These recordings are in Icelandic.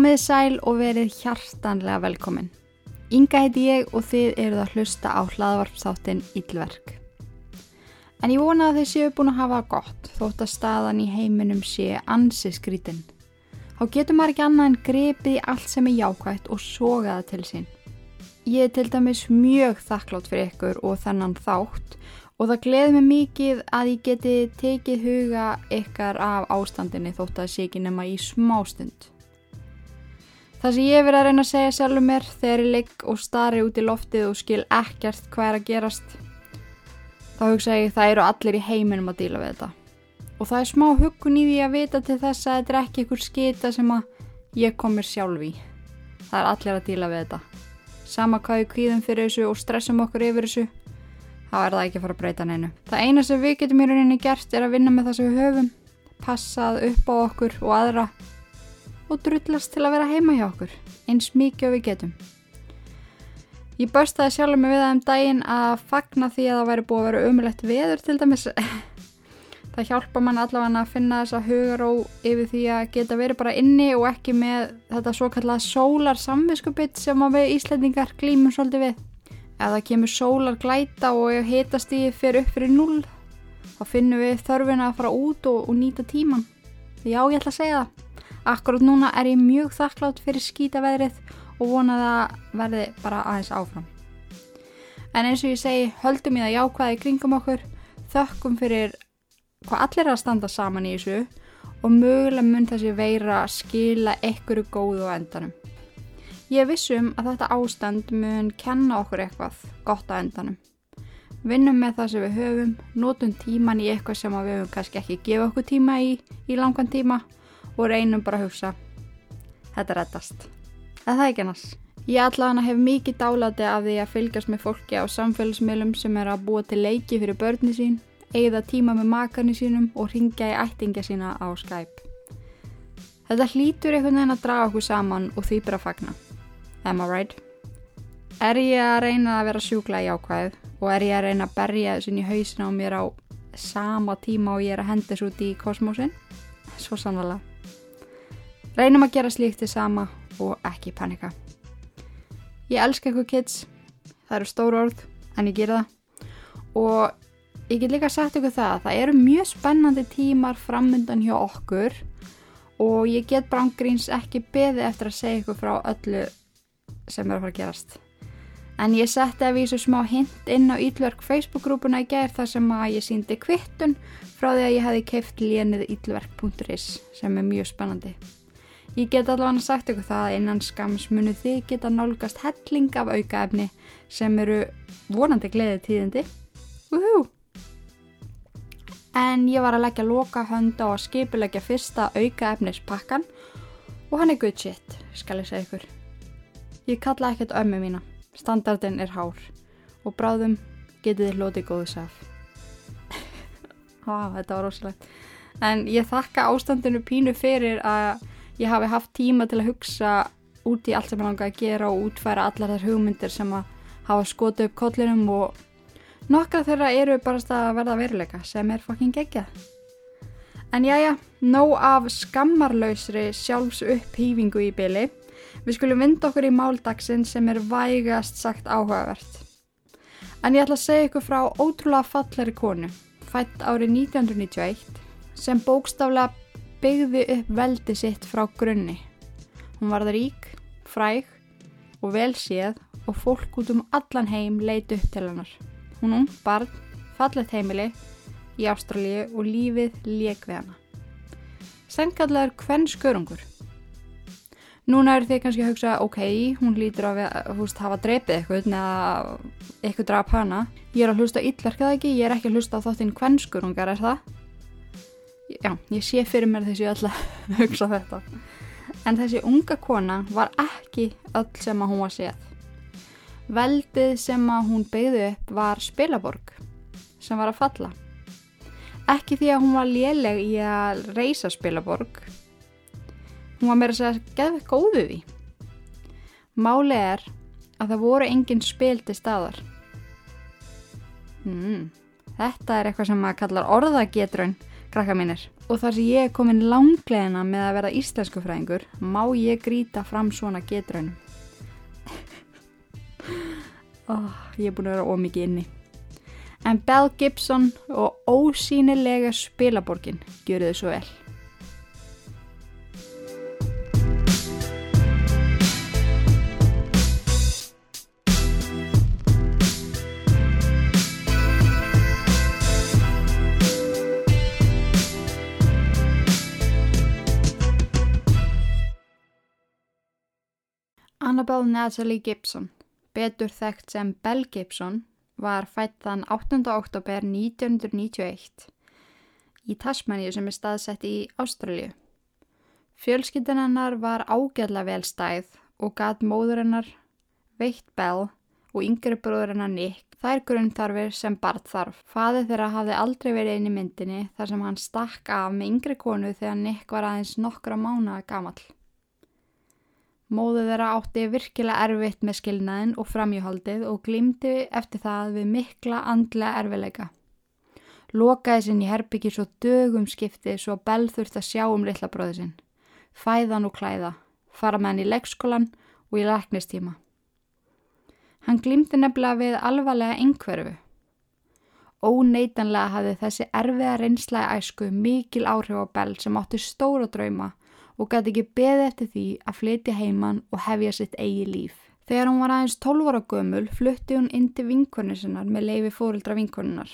Komið sæl og verið hjartanlega velkomin. Inga heiti ég og þið eruð að hlusta á hlaðvarpsáttin Íllverk. En ég vona að þið séu búin að hafa gott þótt að staðan í heiminum sé ansi skrítin. Þá getur maður ekki annað en grepið í allt sem er jákvægt og soga það til sín. Ég er til dæmis mjög þakklátt fyrir ykkur og þennan þátt og það gleði mig mikið að ég geti tekið huga ykkar af ástandinni þótt að sé ekki nema í smástund. Það sem ég verið að reyna að segja sjálfur mér þegar ég ligg og stari út í loftið og skil ekkert hvað er að gerast, þá hugsa ég það eru allir í heiminum að díla við þetta. Og það er smá hugun í því að vita til þess að þetta er ekki ykkur skita sem að ég komir sjálf í. Það er allir að díla við þetta. Sama hvað við kvíðum fyrir þessu og stressum okkur yfir þessu, þá er það ekki að fara að breyta neinu. Það eina sem við getum í rauninni gert er að vinna með það sem við höfum, passað upp á okkur og aðra og drullast til að vera heima hjá okkur, eins mikið og við getum. Ég börstaði sjálfur mig við það um daginn að fagna því að það væri búið að vera umulett veður til dæmis. Það hjálpa mann allavega að finna þessa hugaró yfir því að geta verið bara inni og ekki með þetta svo kallað sólar samviskubitt sem við Íslandingar glýmum svolítið við. Ef það kemur sólar glæta og ef hitastíði fyrir upp fyrir null þá finnum við þörfina að fara út og, og nýta tíman. Já, ég ætla að segja það. Akkurát núna er ég mjög þakklátt fyrir skýtaveðrið og vona það verði bara aðeins áfram. En eins og ég segi, höldum ég það jákvæði kringum okkur, þökkum fyrir hvað allir að standa saman í þessu og mögulega mun þessi veira skila einhverju góðu á endanum. Ég vissum að þetta ástand mun kenna okkur eitthvað gott á endanum. Vinnum með það sem við höfum, notum tíman í eitthvað sem við höfum kannski ekki gefa okkur tíma í í langan tíma og reynum bara að hugsa þetta reddast. Það er ekki annars. Ég allavega hef mikið dálæti af því að fylgjast með fólki á samfélagsmiðlum sem er að búa til leiki fyrir börni sín, eigða tíma með makarni sínum og ringja í ættinga sína á Skype. Þetta hlýtur einhvern veginn að draga okkur saman og því bara fagna. Am I right? Er ég að reyna að vera sjúkla í ákvæð og er ég að reyna að berja þessin í hausin á mér á sama tíma og ég er að henda þessu út í kosmosin? Svo sannlega. Reynum að gera slíkt til sama og ekki panika. Ég elska eitthvað kids, það eru stóru orð en ég gera það og ég get líka sagt ykkur það að það eru mjög spennandi tímar framöndan hjá okkur og ég get brángríns ekki beði eftir að segja ykkur frá öllu sem er að fara að gerast. En ég setti að vísu smá hint inn á Ítlverk Facebook-grúpuna í gerð þar sem að ég síndi kvittun frá því að ég hefði keift lénið ítlverk.is sem er mjög spennandi. Ég get allavega sagt ykkur það að innan skams munu þið geta nálgast helling af aukaefni sem eru vonandi gleðið tíðindi. Uhu! En ég var að leggja loka hönd á að skipilegja fyrsta aukaefnispakkan og hann er good shit, skal ég segja ykkur. Ég kalla ekkert ömmu mína, standardin er hár og bráðum getið þið hlotið góðu saf. Há, þetta var rosalegt. En ég þakka ástandinu pínu fyrir að ég hafi haft tíma til að hugsa út í allt sem ég langaði að gera og útfæra allar þær hugmyndir sem að hafa skotið upp kollinum og nokkra þeirra eru bara að verða veruleika sem er fucking geggjað. En jájá, nóg af skammarlausri sjálfs upphýfingu í byli. Við skulum vinda okkur í máldagsinn sem er vægast sagt áhugavert. En ég ætla að segja ykkur frá ótrúlega fallari konu, fætt árið 1991, sem bókstaflega byggði upp veldi sitt frá grunni. Hún varð rík, fræg og vel séð og fólk út um allan heim leiti upp til hennar. Hún ung barn, fallet heimili í Ástralíu og lífið lék við hana. Sengallegar hvern skörungur. Núna eru þið kannski að hugsa, ok, hún lítur að húst, hafa drepið eitthvað eða eitthvað draf hana. Ég er að hlusta ítverkað ekki, ég er ekki að hlusta á þáttinn hvenskurungar, er það? Já, ég sé fyrir mér þessi öll að hugsa þetta. En þessi unga kona var ekki öll sem að hún var séð. Veldið sem að hún beigði upp var spilaborg sem var að falla. Ekki því að hún var léleg í að reysa spilaborg, Hún var meira að segja geðveitt góðu því. Máli er að það voru engin spil til staðar. Mm, þetta er eitthvað sem maður kallar orðagetrun krakka mínir. Og þar sem ég er komin langlegina með að vera íslensku fræðingur, má ég grýta fram svona getraunum. oh, ég er búin að vera ómikið inni. En Bell Gibson og ósýnilega spilaborgin gjör þau svo vel. Annabelle Natalie Gibson, betur þekkt sem Belle Gibson, var fætt þann 8. oktober 1991 í Tasmaníu sem er staðsett í Ástralju. Fjölskyldin hennar var ágjörlega vel stæð og gat móður hennar veitt Belle og yngri bróður hennar Nick þær grunnþarfir sem barð þarf. Faði þeirra hafði aldrei verið inn í myndinni þar sem hann stakk af með yngri konu þegar Nick var aðeins nokkra mánuða gamall. Móðu þeirra átti virkilega erfitt með skilnaðin og framjöhaldið og glýmdi eftir það við mikla andlega erfileika. Lokaði sinn í herbyggi svo dögum skipti svo Bell þurfti að sjá um litla bróði sinn. Fæðan og klæða, fara með hann í leikskólan og í læknistíma. Hann glýmdi nefnilega við alvarlega einhverfu. Óneitanlega hafði þessi erfiða reynslega æsku mikil áhrif á Bell sem átti stóra drauma og gæti ekki beði eftir því að flytja heimann og hefja sitt eigi líf. Þegar hún var aðeins 12 ára gömul flutti hún inn til vinkonir sinnar með leifi fórildra vinkonunar.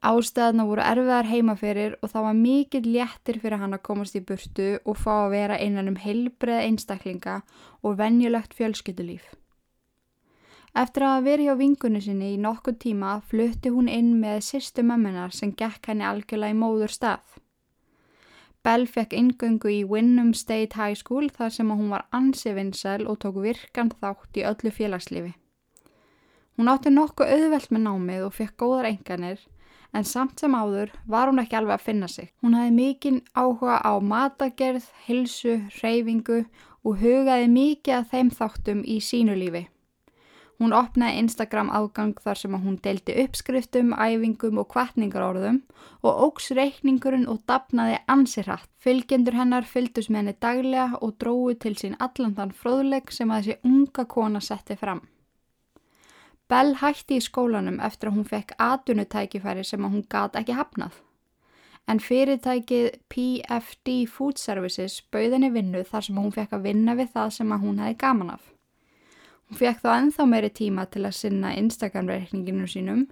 Ástæðna voru erfiðar heimaferir og það var mikið léttir fyrir hann að komast í burtu og fá að vera einan um heilbreið einstaklinga og venjulegt fjölskyttulíf. Eftir að veri hjá vinkunni sinni í nokkuð tíma flutti hún inn með sýstu mömmunar sem gekk henni algjörlega í móður stað. Bell fekk ingöngu í Wynnum State High School þar sem hún var ansi vinsæl og tók virkan þátt í öllu félagslífi. Hún átti nokkuð auðvelt með námið og fekk góðar enganir en samt sem áður var hún ekki alveg að finna sig. Hún hafði mikinn áhuga á matagerð, hilsu, reyfingu og hugaði mikið að þeim þáttum í sínu lífi. Hún opnaði Instagram ágang þar sem hún deildi uppskriftum, æfingum og kvartningarorðum og ógs reikningurinn og dapnaði ansirhatt. Fylgjendur hennar fylgdus með henni daglega og dróðu til sín allan þann fróðleg sem að þessi unga kona setti fram. Bell hætti í skólanum eftir að hún fekk atunutækifæri sem að hún gata ekki hafnað. En fyrirtækið PFD Food Services bauð henni vinnu þar sem hún fekk að vinna við það sem að hún hefði gaman af. Hún fekk þá enþá meiri tíma til að sinna Instagram-reikninginu sínum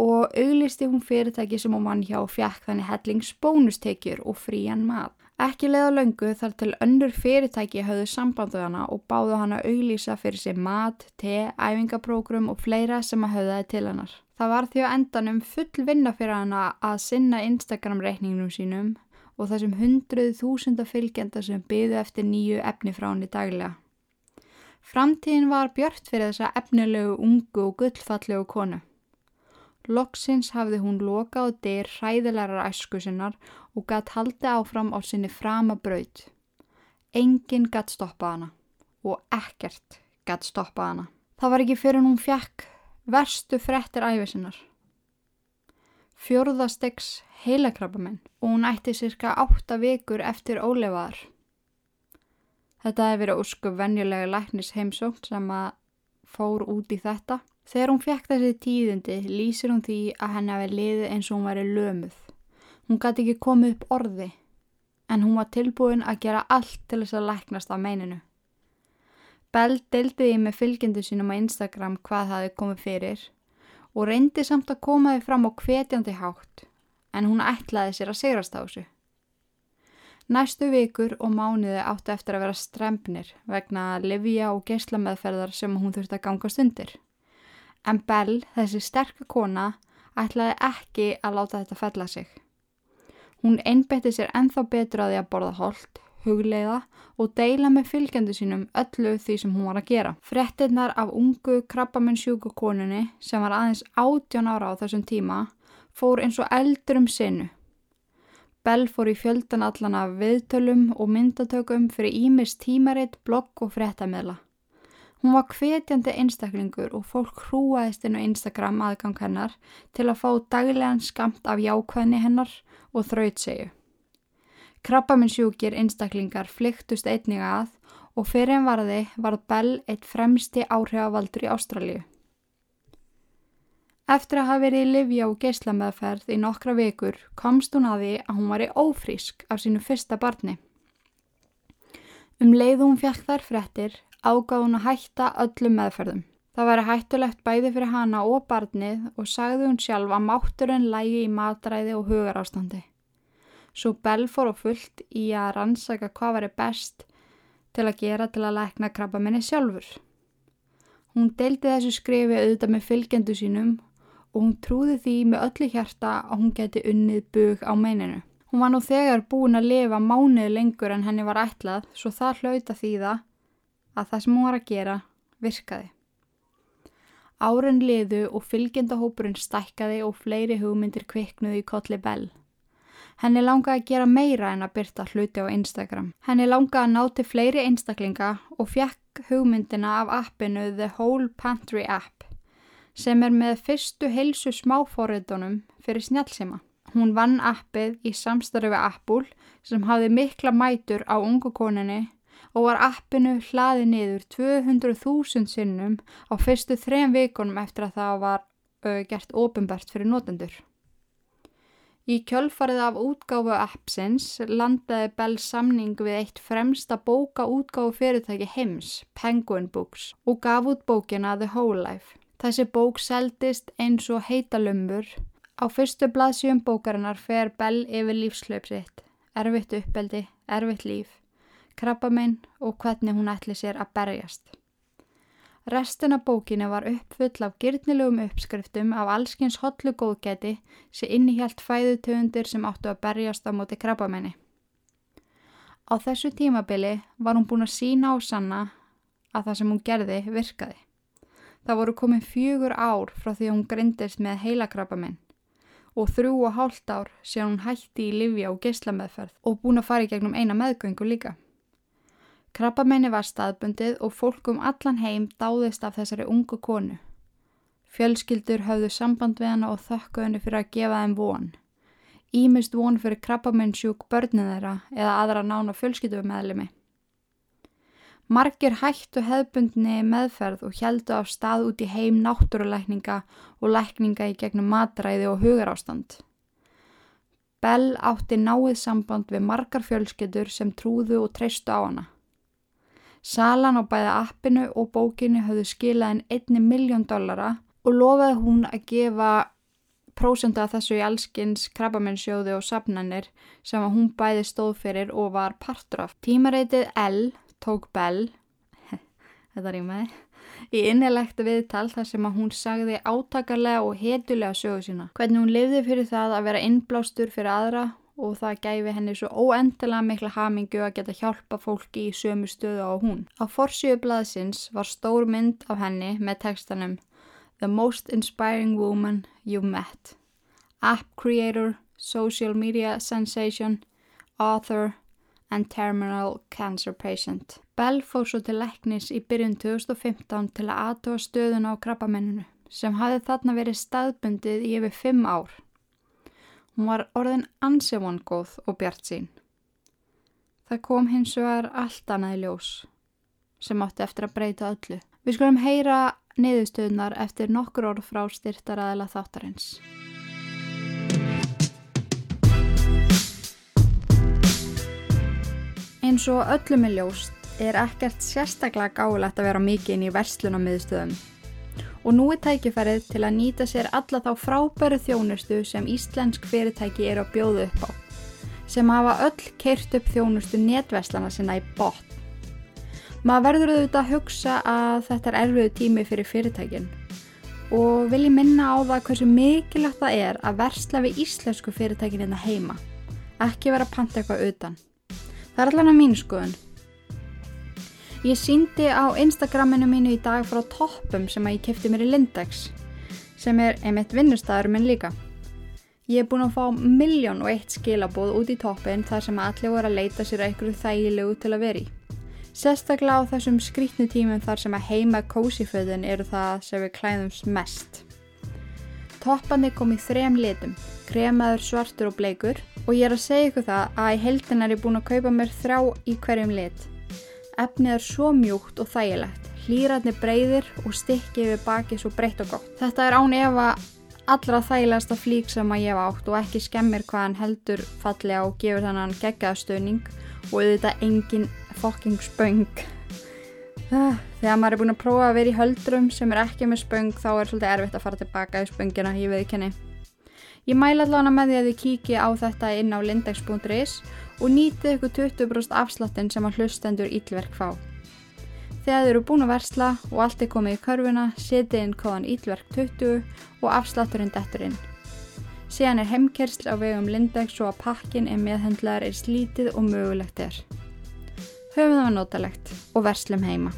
og auglisti hún fyrirtæki sem hún vann hjá og fekk þannig hellingsbónustekjur og frían mat. Ekki leða löngu þar til önnur fyrirtæki hafðu sambandu hana og báðu hana auglýsa fyrir sig mat, te, æfingaprógrum og fleira sem að hafðu það til hannar. Það var því á endanum full vinna fyrir hana að sinna Instagram-reikningunum sínum og þessum hundruð þúsunda fylgjenda sem byðu eftir nýju efni frá henni daglega. Framtíðin var björt fyrir þessa efnilegu, ungu og gullfallegu konu. Loksins hafði hún lokað og deyr hræðilegar æsku sinnar og gatt haldi áfram á sinni frama braud. Engin gatt stoppað hana og ekkert gatt stoppað hana. Það var ekki fyrir hún fjekk verstu frettir æfisinnar. Fjörðastegs heilakrabamenn og hún ætti cirka átta vikur eftir ólefaðar. Þetta hefði verið ósku venjulega læknis heimsókn sem að fór út í þetta. Þegar hún fekk þessi tíðindi lýsir hún því að henni hafi liðið eins og hún væri lömuð. Hún gæti ekki komið upp orði en hún var tilbúin að gera allt til þess að læknast á meininu. Bell deildiði með fylgjendu sínum á Instagram hvað það hefði komið fyrir og reyndi samt að koma þið fram á hvetjandi hátt en hún ætlaði sér að sigrast á þessu. Næstu vikur og mánuði áttu eftir að vera strempnir vegna livja og geyslameðferðar sem hún þurfti að gangast undir. En Bell, þessi sterkar kona, ætlaði ekki að láta þetta fella sig. Hún einbetti sér enþá betur að því að borða hold, hugleiða og deila með fylgjandu sínum öllu því sem hún var að gera. Frettinnar af ungu krabbamennsjúku konunni sem var aðeins 18 ára á þessum tíma fór eins og eldur um sinu Bell fór í fjöldan allan af viðtölum og myndatökum fyrir Ímis tímaritt, blogg og fréttameðla. Hún var hvetjandi einstaklingur og fólk hrúaðist inn á Instagram aðgang hennar til að fá daglegan skamt af jákvæðni hennar og þrautsegu. Krabbaminsjúkir einstaklingar flyktust einninga að og fyrir en varði var Bell eitt fremsti áhrifavaldur í Ástralju. Eftir að hafa verið í Livja og geislameðferð í nokkra vikur komst hún að því að hún var í ófrísk af sínu fyrsta barni. Um leið hún fjall þær frettir ágáð hún að hætta öllum meðferðum. Það væri hættulegt bæði fyrir hana og barnið og sagði hún sjálf að mátturinn lægi í matræði og hugar ástandi. Svo Bell fór og fullt í að rannsaka hvað væri best til að gera til að lækna krabba minni sjálfur. Hún deildi þessu skrifi auðvitað með fylgjendu sínum og hún trúði því með öllu hjarta að hún geti unnið bug á meininu. Hún var nú þegar búin að lifa mánuð lengur en henni var ætlað svo það hlauta því það að það sem hún var að gera virkaði. Áren liðu og fylgjendahópurinn stækkaði og fleiri hugmyndir kviknuði í kolli bell. Henni langaði að gera meira en að byrta hluti á Instagram. Henni langaði að ná til fleiri einstaklinga og fjekk hugmyndina af appinu The Whole Pantry App sem er með fyrstu heilsu smáforriðunum fyrir snjálfsima. Hún vann appið í samstarfi Apple sem hafði mikla mætur á ungu koninni og var appinu hlaði niður 200.000 sinnum á fyrstu þrejum vikunum eftir að það var uh, gert ofinbært fyrir notendur. Í kjölfarið af útgáfu appsins landaði Bell samning við eitt fremsta bóka útgáfu fyrirtæki heims, Penguin Books, og gaf út bókina The Whole Life. Þessi bók seldist eins og heitalömbur. Á fyrstu blaðsjum bókarinnar fer Bell yfir lífslöpsitt, erfitt uppeldi, erfitt líf krabbamenn og hvernig hún ætli sér að berjast. Restina bókinu var uppfull af gyrnilegum uppskriftum af allskins hotlu góðgæti sem innihjalt fæðutöfundir sem áttu að berjast á móti krabbamenni. Á þessu tímabili var hún búin að sína á sanna að það sem hún gerði virkaði. Það voru komin fjögur ár frá því hún grindist með heila krabbamenn og þrjú og hálft ár sé hún hætti í livja og geyslameðferð og búin að fara í gegnum eina meðgöngu líka. Krabbamenni var staðbundið og fólk um allan heim dáðist af þessari ungu konu. Fjölskyldur höfðu samband við hana og þökku henni fyrir að gefa þeim von. Ímist von fyrir krabbamennsjúk börnið þeirra eða aðra nána fjölskyldumeðlimi. Margir hættu hefðbundni meðferð og heldu af stað út í heim náttúruleikninga og leikninga í gegnum matræði og hugarástand. Bell átti náið samband við margar fjölskyldur sem trúðu og treystu á hana. Salan á bæða appinu og bókinu höfðu skilað en einni miljón dollara og lofaði hún að gefa prósenda af þessu í allskins krabbamennsjóði og safnanir sem að hún bæði stóð fyrir og var partur af. Tímareitið L tók Bell, þetta með, í innilegt viðtal þar sem að hún sagði átakarlega og hetulega sögu sína. Hvernig hún lifði fyrir það að vera innblástur fyrir aðra og það gæfi henni svo óendilega mikla hamingu að geta hjálpa fólki í sömu stöðu á hún. Á forsjöu blaðsins var stór mynd af henni með textanum The most inspiring woman you've met. App creator, social media sensation, author and terminal cancer patient. Bell fór svo til leknis í byrjun 2015 til að aðtóa stöðun á krabbamenninu sem hafði þarna verið staðbundið í yfir 5 ár. Hún var orðin ansevongóð og bjart sín. Það kom hins vegar allt annað í ljós sem átti eftir að breyta öllu. Við skulum heyra niðurstöðunar eftir nokkur orð frá styrtaraðila þáttarins. Eins og öllum er ljóst er ekkert sérstaklega gáðilegt að vera mikið inn í verslunamiðstöðum og nú er tækifærið til að nýta sér alla þá frábæru þjónustu sem íslensk fyrirtæki eru að bjóða upp á, sem hafa öll keirt upp þjónustu netverslana sinna í botn. Maður verður auðvitað að hugsa að þetta er erfiðu tími fyrir fyrirtækin og vil ég minna á það hversu mikilvægt það er að versla við íslensku fyrirtækin hérna heima, ekki vera að panta eitthvað utan. Það er allan að mín skoðun. Ég síndi á Instagraminu mínu í dag frá toppum sem að ég kæfti mér í Lindex sem er einmitt vinnustæður minn líka. Ég er búin að fá miljón og eitt skilabóð út í toppin þar sem allir voru að leita sér eitthvað þægilegu til að veri. Sérstaklega á þessum skrítnu tímum þar sem að heima kósiföðun eru það sem við klæðumst mest. Toppandi kom í þrem litum, kremaður, svartur og bleikur og ég er að segja ykkur það að í heldin er búin að kaupa mér þrjá í hverjum lit. Efnið er svo mjúkt og þægilegt, hlýratni breyðir og stikkið við baki svo breytt og gott. Þetta er án efa allra þægilegasta flík sem að ég hef átt og ekki skemmir hvað hann heldur fallega og gefur þannig hann geggaðstöðning og auðvitað engin fokking spöng. Ah, þegar maður er búin að prófa að vera í höldrum sem er ekki með spöng þá er svolítið erfitt að fara tilbaka í spöngina, ég veið kenni. Ég mæla allavega með því að þið kíkja á þetta inn á lindex.is og nýtið ykkur 20% afslottin sem að hlustendur ílverk fá. Þegar þið eru búin að versla og allt er komið í körfuna, setið inn kóðan ílverk 20 og afslátturinn detturinn. Síðan er heimkersl á vegum Lindex svo að pakkin er meðhendlar er slítið og mögulegt er. Höfum það notalegt og verslum heima.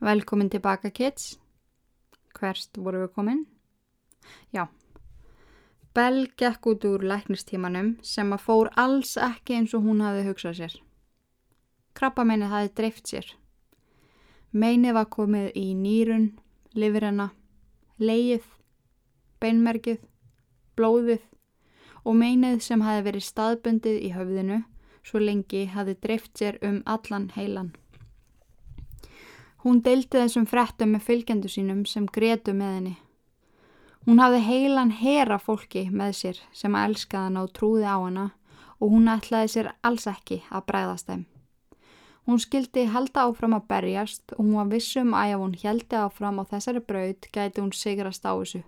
Velkomin tilbaka kids. Hverst voru við komin? Já. Bell gekk út úr læknistímanum sem að fór alls ekki eins og hún hafi hugsað sér. Krabbameinið hafi dreift sér. Meinið var komið í nýrun, lifirenna, leið, beinmerkið, blóðið og meinið sem hafi verið staðbundið í höfðinu svo lengi hafi dreift sér um allan heilan. Hún deildi þessum frettum með fylgjendu sínum sem gretu með henni. Hún hafði heilan hera fólki með sér sem að elskaða hana og trúði á hana og hún ætlaði sér alls ekki að bræðast þeim. Hún skildi halda áfram að berjast og hún var vissum að ef hún heldi áfram á þessari braud gæti hún sigrast á þessu.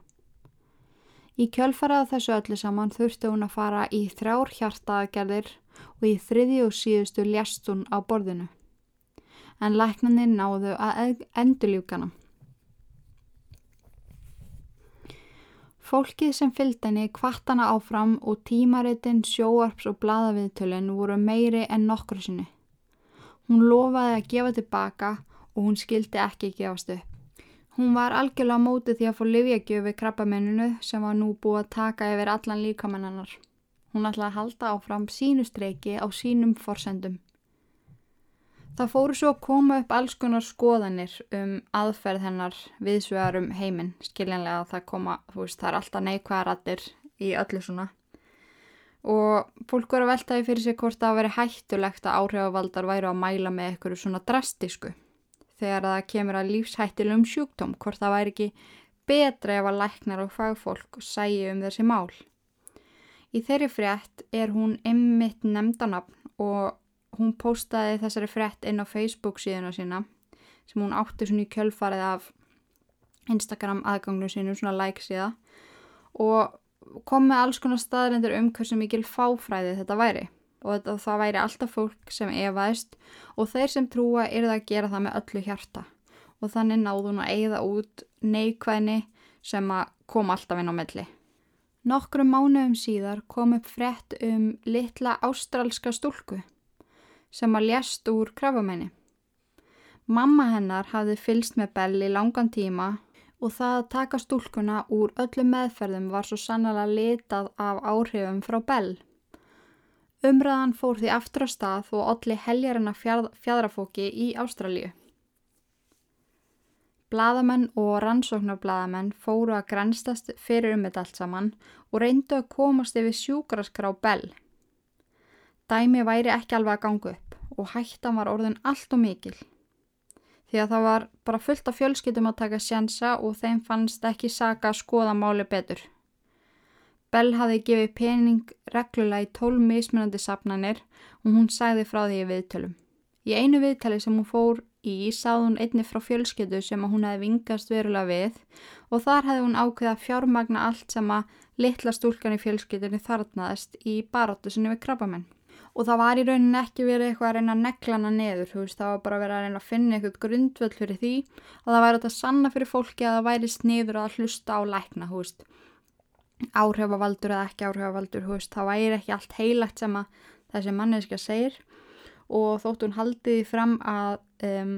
Í kjölfarað þessu öllu saman þurfti hún að fara í þrjár hjartaðgerðir og í þriði og síðustu ljast hún á borðinu en læknanir náðu að endurljúkana. Fólkið sem fylgd henni kvartana áfram og tímaritin, sjóarps og bladaviðtölinn voru meiri en nokkru sinni. Hún lofaði að gefa tilbaka og hún skildi ekki gefast upp. Hún var algjörlega mótið því að fá livjagjöfi krabbamenninu sem var nú búið að taka yfir allan líkamennannar. Hún ætlaði að halda áfram sínu streiki á sínum forsendum. Það fóru svo að koma upp alls konar skoðanir um aðferð hennar viðsvegar um heiminn, skiljanlega að það koma, þú veist, það er alltaf neikvæðarattir í öllu svona. Og fólk voru að veltaði fyrir sig hvort það veri hættulegt að áhrifavaldar væri að mæla með eitthvað svona drastísku. Þegar það kemur að lífshættilum sjúkdóm, hvort það væri ekki betra ef að læknar og fagfólk sæju um þessi mál. Í þeirri frétt er hún ymmit nefndanabn og hún postaði þessari frett inn á Facebook síðuna sína sem hún átti svona í kjölfarið af Instagram aðgangnum sínum, svona like síða og kom með alls konar staðrendur um hversu mikil fáfræði þetta væri. Og þetta, það væri alltaf fólk sem evaðist og þeir sem trúa er það að gera það með öllu hjarta. Og þannig náðu hún að eigða út neikvæðni sem að kom alltaf inn á melli. Nokkrum mánuðum síðar kom upp frett um litla ástralska stúlku sem að ljast úr krafamenni. Mamma hennar hafði fylst með Bell í langan tíma og það að taka stúlkuna úr öllum meðferðum var svo sannlega litað af áhrifum frá Bell. Umræðan fór því aftur á stað og allir heljarina fjadrafóki í Ástralju. Blaðamenn og rannsóknarblaðamenn fóru að grænstast fyrir um þetta allt saman og reyndu að komast yfir sjúkaraskrá Bell. Dæmi væri ekki alveg að ganga upp og hættan var orðin allt og mikil. Því að það var bara fullt af fjölskyldum að taka sjansa og þeim fannst ekki saka að skoða máli betur. Bell hafi gefið pening reglulega í tól mismunandi sapnanir og hún sæði frá því í viðtölum. Í einu viðtali sem hún fór í sáð hún einni frá fjölskyldu sem hún hefði vingast verulega við og þar hefði hún ákveða fjármagna allt sem að litla stúlkan í fjölskyldunni þarnaðist í baróttu sinni við krabbamenn og það var í rauninni ekki verið eitthvað að reyna að negla hana neður, veist, það var bara verið að reyna að finna eitthvað grundvöld fyrir því að það væri þetta sanna fyrir fólki að það væri sniður að hlusta á lækna, áhrifavaldur eða ekki áhrifavaldur, þú veist, það væri ekki allt heilagt sem að þessi manneska segir. Og þótt hún haldiði fram að um,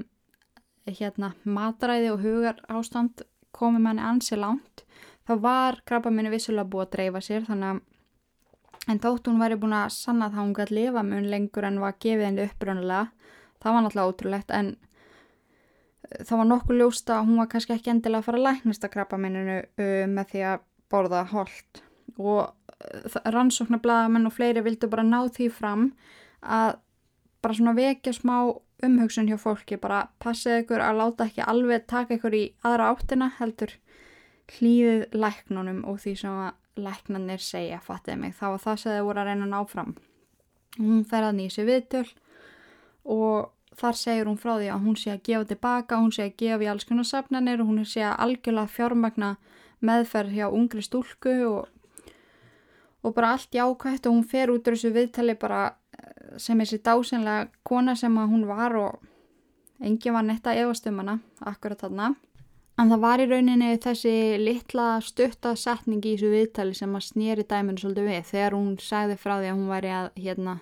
hérna, matræði og hugar ástand komi manni ansi langt, þá var krabba minni vissulega búið að dreifa sér þannig að en þótt hún væri búin að sanna það að hún gæti lifa mun lengur en var gefið henni upprönnulega það var náttúrulega ótrúlegt en það var nokkuð ljósta að hún var kannski ekki endilega að fara að læknast að krabba minninu uh, með því að borða hold og uh, rannsóknarbladamenn og fleiri vildu bara ná því fram að bara svona vekja smá umhugsun hjá fólki, bara passið ykkur að láta ekki alveg taka ykkur í aðra áttina heldur hlýðið læknunum og því sem að læknanir segja, fattiði mig, þá var það sem þau voru að reyna að ná fram. Hún fer að nýja sér viðtöl og þar segir hún frá því að hún sé að gefa tilbaka, hún sé að gefa í alls konar safnanir og hún sé að algjörlega fjármagna meðferð hjá ungri stúlku og, og bara allt jákvægt og hún fer út úr þessu viðtali bara eh, sem þessi dásenlega kona sem að hún var og engi var netta efastum hana akkurat þarna. En það var í rauninni þessi litla stutta setning í þessu viðtali sem að snýri dæminu svolítið við þegar hún sagði frá því að hún væri að hérna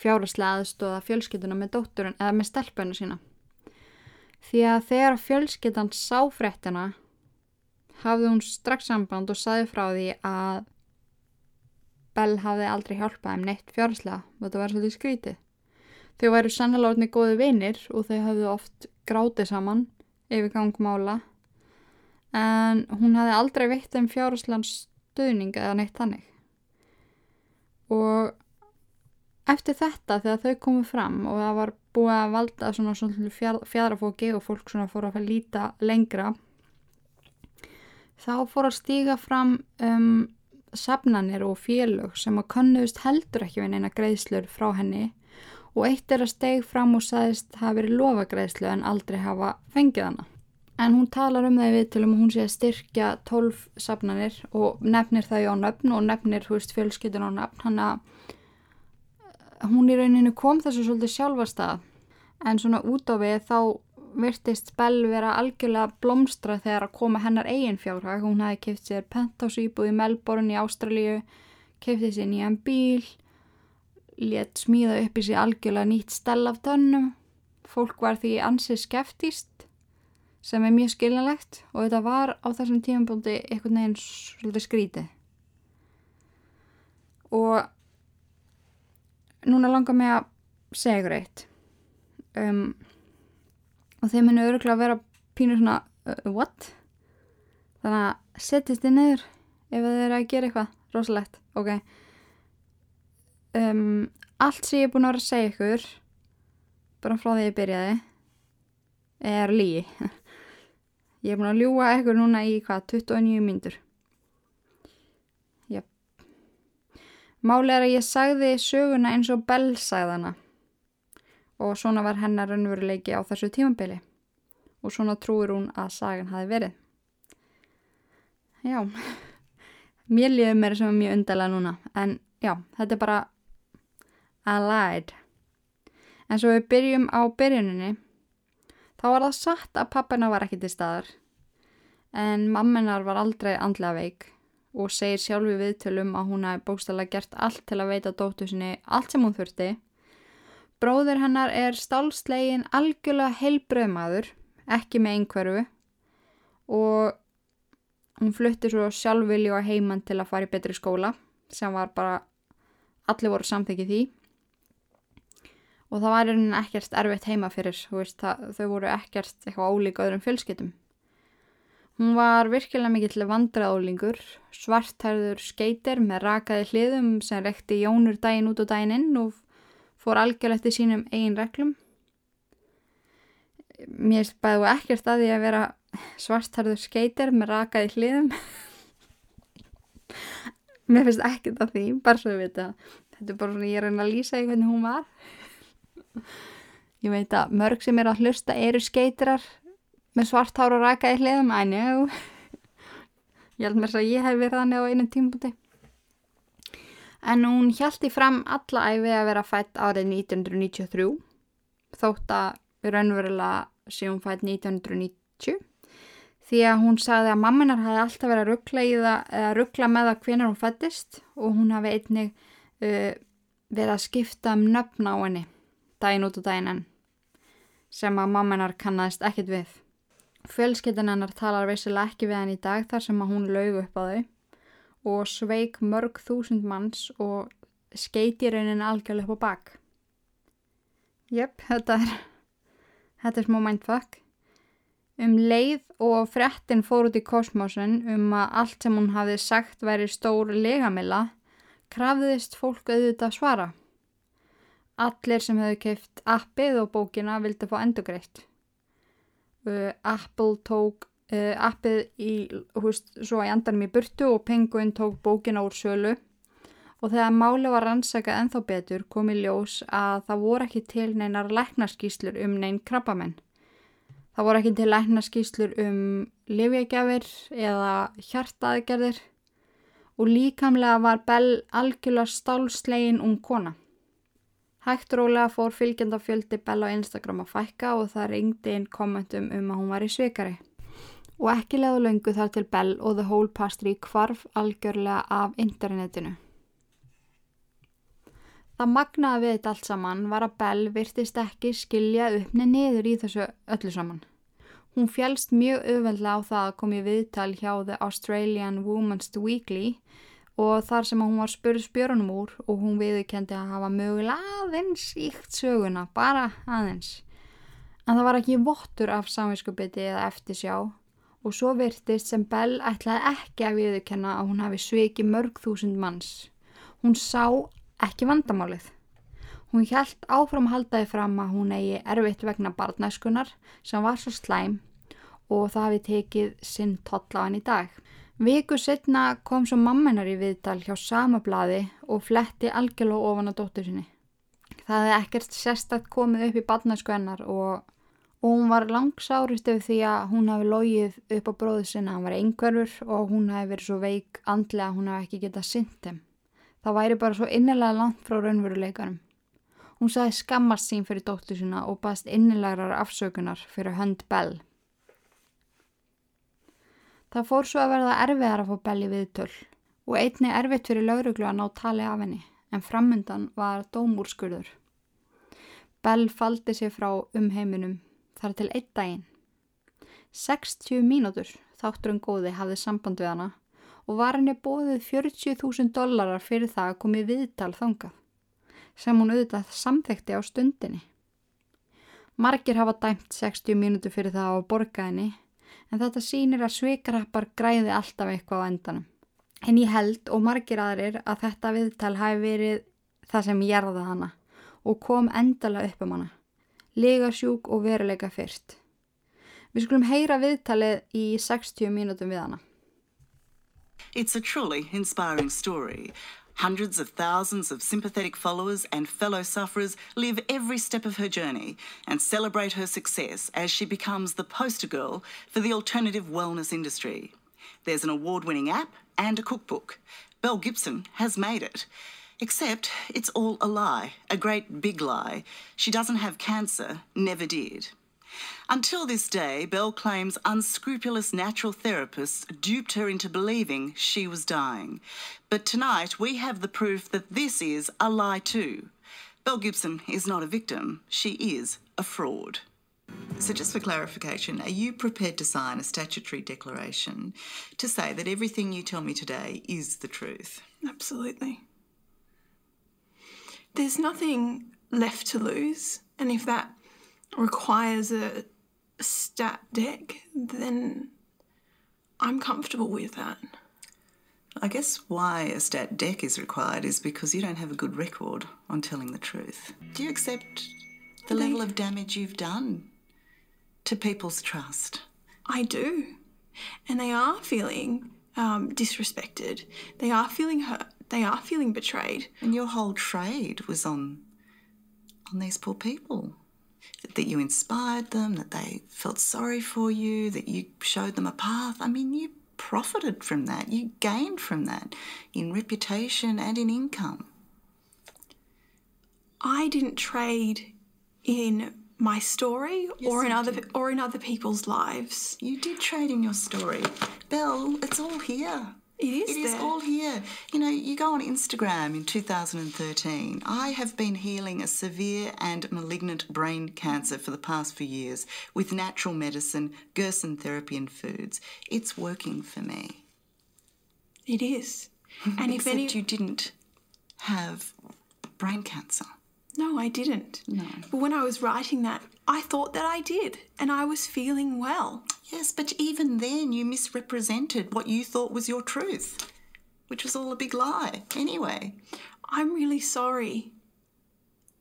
fjáraslega aðstóða fjölskylduna með dótturinn eða með stelpunum sína. Því að þegar fjölskyldan sá fréttina hafði hún strax samband og saði frá því að Bell hafði aldrei hjálpað um neitt fjáraslega og þetta var svolítið skrítið. Þau væru sannlega orðinni góði vinir og þau hafðu oft grátið saman yfir gangmála en hún hafði aldrei veitt um fjáraslegan stöðning eða neitt þannig. Og Eftir þetta þegar þau komu fram og það var búið að valda svona, svona fjadrafóki og fólk svona fór að líta lengra þá fór að stíga fram um, safnanir og félög sem að konnuðust heldur ekki við neina greiðslur frá henni og eitt er að steg fram og sagðist hafa verið lofa greiðslu en aldrei hafa fengið hana. En hún talar um það við til um að hún sé að styrkja tólf safnanir og nefnir það á nöfn og nefnir húst fjölskytun á nöfn hann að hún í rauninu kom þessu svolítið sjálfarstað en svona út á við þá virtist Bell vera algjörlega blómstra þegar að koma hennar eigin fjárhag. Hún hafi keift sér penthouse íbúð í Melbourne í Ástralíu, keifti sér nýjan bíl, létt smíða upp í sig algjörlega nýtt stell af tönnum. Fólk var því ansið skeftíst sem er mjög skiljanlegt og þetta var á þessum tímabóndi einhvern veginn svolítið skrítið. Og núna langar mig að segja ykkur eitt um, og þeir munu öruglega að vera pínur svona uh, what? Þannig að setjast þið neyður ef þið eru að gera eitthvað rosalegt, ok um, Allt sem ég er búin að vera að segja ykkur bara frá því ég byrjaði er lígi Ég er búin að ljúa ykkur núna í hvað 29 myndur Máli er að ég sagði söguna eins og Bell sagðana og svona var hennar raunveruleiki á þessu tímambili og svona trúir hún að sagan hafi verið. Já, mér liður mér sem er mjög undarlega núna. En já, þetta er bara I lied. En svo við byrjum á byrjuninni þá var það satt að pappina var ekki til staðar en mamminar var aldrei andlega veik og segir sjálfi viðtölum að hún hafi bókstala gert allt til að veita dóttu sinni allt sem hún þurfti. Bróður hennar er stálslegin algjörlega heilbröðmaður, ekki með einhverfu og hún flutti svo sjálfvilju á heimann til að fara í betri skóla sem var bara, allir voru samþykið því og það var einhvern veginn ekkert erfitt heima fyrir, veist, það, þau voru ekkert eitthvað ólíka öðrum fjölskyttum. Hún var virkilega mikill vandraðólingur, svarthærður skeitir með rakaði hliðum sem rekti jónur daginn út og daginn inn og fór algjörlega eftir sínum eigin reglum. Mér spæðu ekkert að því að vera svarthærður skeitir með rakaði hliðum. Mér finnst ekkert að því, bara svo að vita. Þetta er bara svona ég er að lýsa í hvernig hún var. Ég veit að mörg sem er að hlusta eru skeitirar með svart hár og raka í hliðum. I know ég held mér að ég hef verið þannig á einu tímbúti en hún hjælti fram alla æfi að vera fætt árið 1993 þótt að raunverulega séum fætt 1990 því að hún sagði að mamminar hafi alltaf verið að ruggla, að með það hvenar hún fættist og hún hafi einnig uh, verið að skipta um nöfn á henni daginn út og daginn enn sem að mamminar kannast ekkit við. Fjölskyttin hennar talar vissilega ekki við henni í dag þar sem að hún laug upp á þau og sveik mörg þúsund manns og skeiti raunin algjörlega upp á bakk. Jöpp, þetta er, þetta er smá mindfuck. Um leið og frettin fór út í kosmosin um að allt sem hún hafði sagt væri stór legamilla, krafðist fólk auðvitað svara. Allir sem hefðu keift appið og bókina vildi fá endugreitt. Uh, Apple tók uh, appið í, húst, svo í endanum í burtu og penguinn tók bókina úr sölu og þegar máli var rannsakað enþá betur kom í ljós að það voru ekki til neinar læknarskíslur um neinn krabbamenn. Það voru ekki til læknaskíslur um livjagjafir eða hjartaðgerðir og líkamlega var Bell algjörlega stálslegin um kona. Hægt rólega fór fylgjandafjöldi Bell á Instagram að fækka og það ringdi inn kommentum um að hún var í svikari. Og ekki leðu löngu þar til Bell og The Whole Pastry kvarf algjörlega af internetinu. Það magnaði við þetta allt saman var að Bell virtist ekki skilja uppni niður í þessu öllu saman. Hún fjælst mjög auðveldlega á það að komi viðtal hjá The Australian Women's Weekly og þar sem hún var spurð spjörunum úr og hún viðkendi að hafa mögulega aðeins íkt söguna, bara aðeins. En það var ekki vottur af samvinskupiti eða eftirsjá og svo virtist sem Bell ætlaði ekki að viðkenna að hún hafi sveiki mörg þúsund manns. Hún sá ekki vandamálið. Hún hjælt áfram haldaði fram að hún eigi erfitt vegna barnæskunar sem var svo slæm og það hafi tekið sinn toll á hann í dag. Viku setna kom svo mammenar í viðtal hjá sama bladi og fletti algjörlega ofan á dóttur sinni. Það hefði ekkert sérstakt komið upp í barnæsku hennar og, og hún var langsárist ef því að hún hafi logið upp á bróðu sinna. Hann var einhverfur og hún hafi verið svo veik andlega að hún hafi ekki getað syntem. Það væri bara svo innilega langt frá raunveruleikanum. Hún saði skammast sín fyrir dóttu sína og baðst innilagrar afsökunar fyrir hönd Bell. Það fór svo að verða erfiðar að fá Bell í viðtöl og einni erfitt fyrir lauruglu að ná tali af henni en framöndan var dómúrskurður. Bell faldi sér frá um heiminum þar til einn daginn. 60 mínútur þáttur um góði hafði samband við hana og var henni bóðið 40.000 dollarar fyrir það að komi viðtal þangað sem hún auðvitað samþekti á stundinni. Margir hafa dæmt 60 mínútur fyrir það á borgaðinni en þetta sýnir að svikarappar græði alltaf eitthvað á endanum. En ég held og margir aðrir að þetta viðtal hafi verið það sem gerða hana og kom endala upp um hana. Legasjúk og veruleika fyrst. Við skulum heyra viðtalið í 60 mínútum við hana. It's a truly inspiring story. Hundreds of thousands of sympathetic followers and fellow sufferers live every step of her journey and celebrate her success as she becomes the poster girl for the alternative wellness industry. There's an award winning app and a cookbook. Belle Gibson has made it. Except it's all a lie, a great big lie. She doesn't have cancer, never did. Until this day, Belle claims unscrupulous natural therapists duped her into believing she was dying. But tonight, we have the proof that this is a lie too. Belle Gibson is not a victim, she is a fraud. So, just for clarification, are you prepared to sign a statutory declaration to say that everything you tell me today is the truth? Absolutely. There's nothing left to lose, and if that requires a stat deck, then I'm comfortable with that. I guess why a stat deck is required is because you don't have a good record on telling the truth. Do you accept the level of damage you've done to people's trust? I do. And they are feeling um, disrespected. They are feeling hurt. They are feeling betrayed. And your whole trade was on on these poor people that you inspired them, that they felt sorry for you, that you showed them a path. I mean, you profited from that, you gained from that in reputation and in income. I didn't trade in my story or in other did. or in other people's lives. You did trade in your story. Belle, it's all here. It is It is there. all here. You know, you go on Instagram in 2013. I have been healing a severe and malignant brain cancer for the past few years with natural medicine, Gerson therapy, and foods. It's working for me. It is. And if any you didn't have brain cancer. No, I didn't. No. But when I was writing that, I thought that I did and I was feeling well. Yes, but even then you misrepresented what you thought was your truth, which was all a big lie. Anyway, I'm really sorry.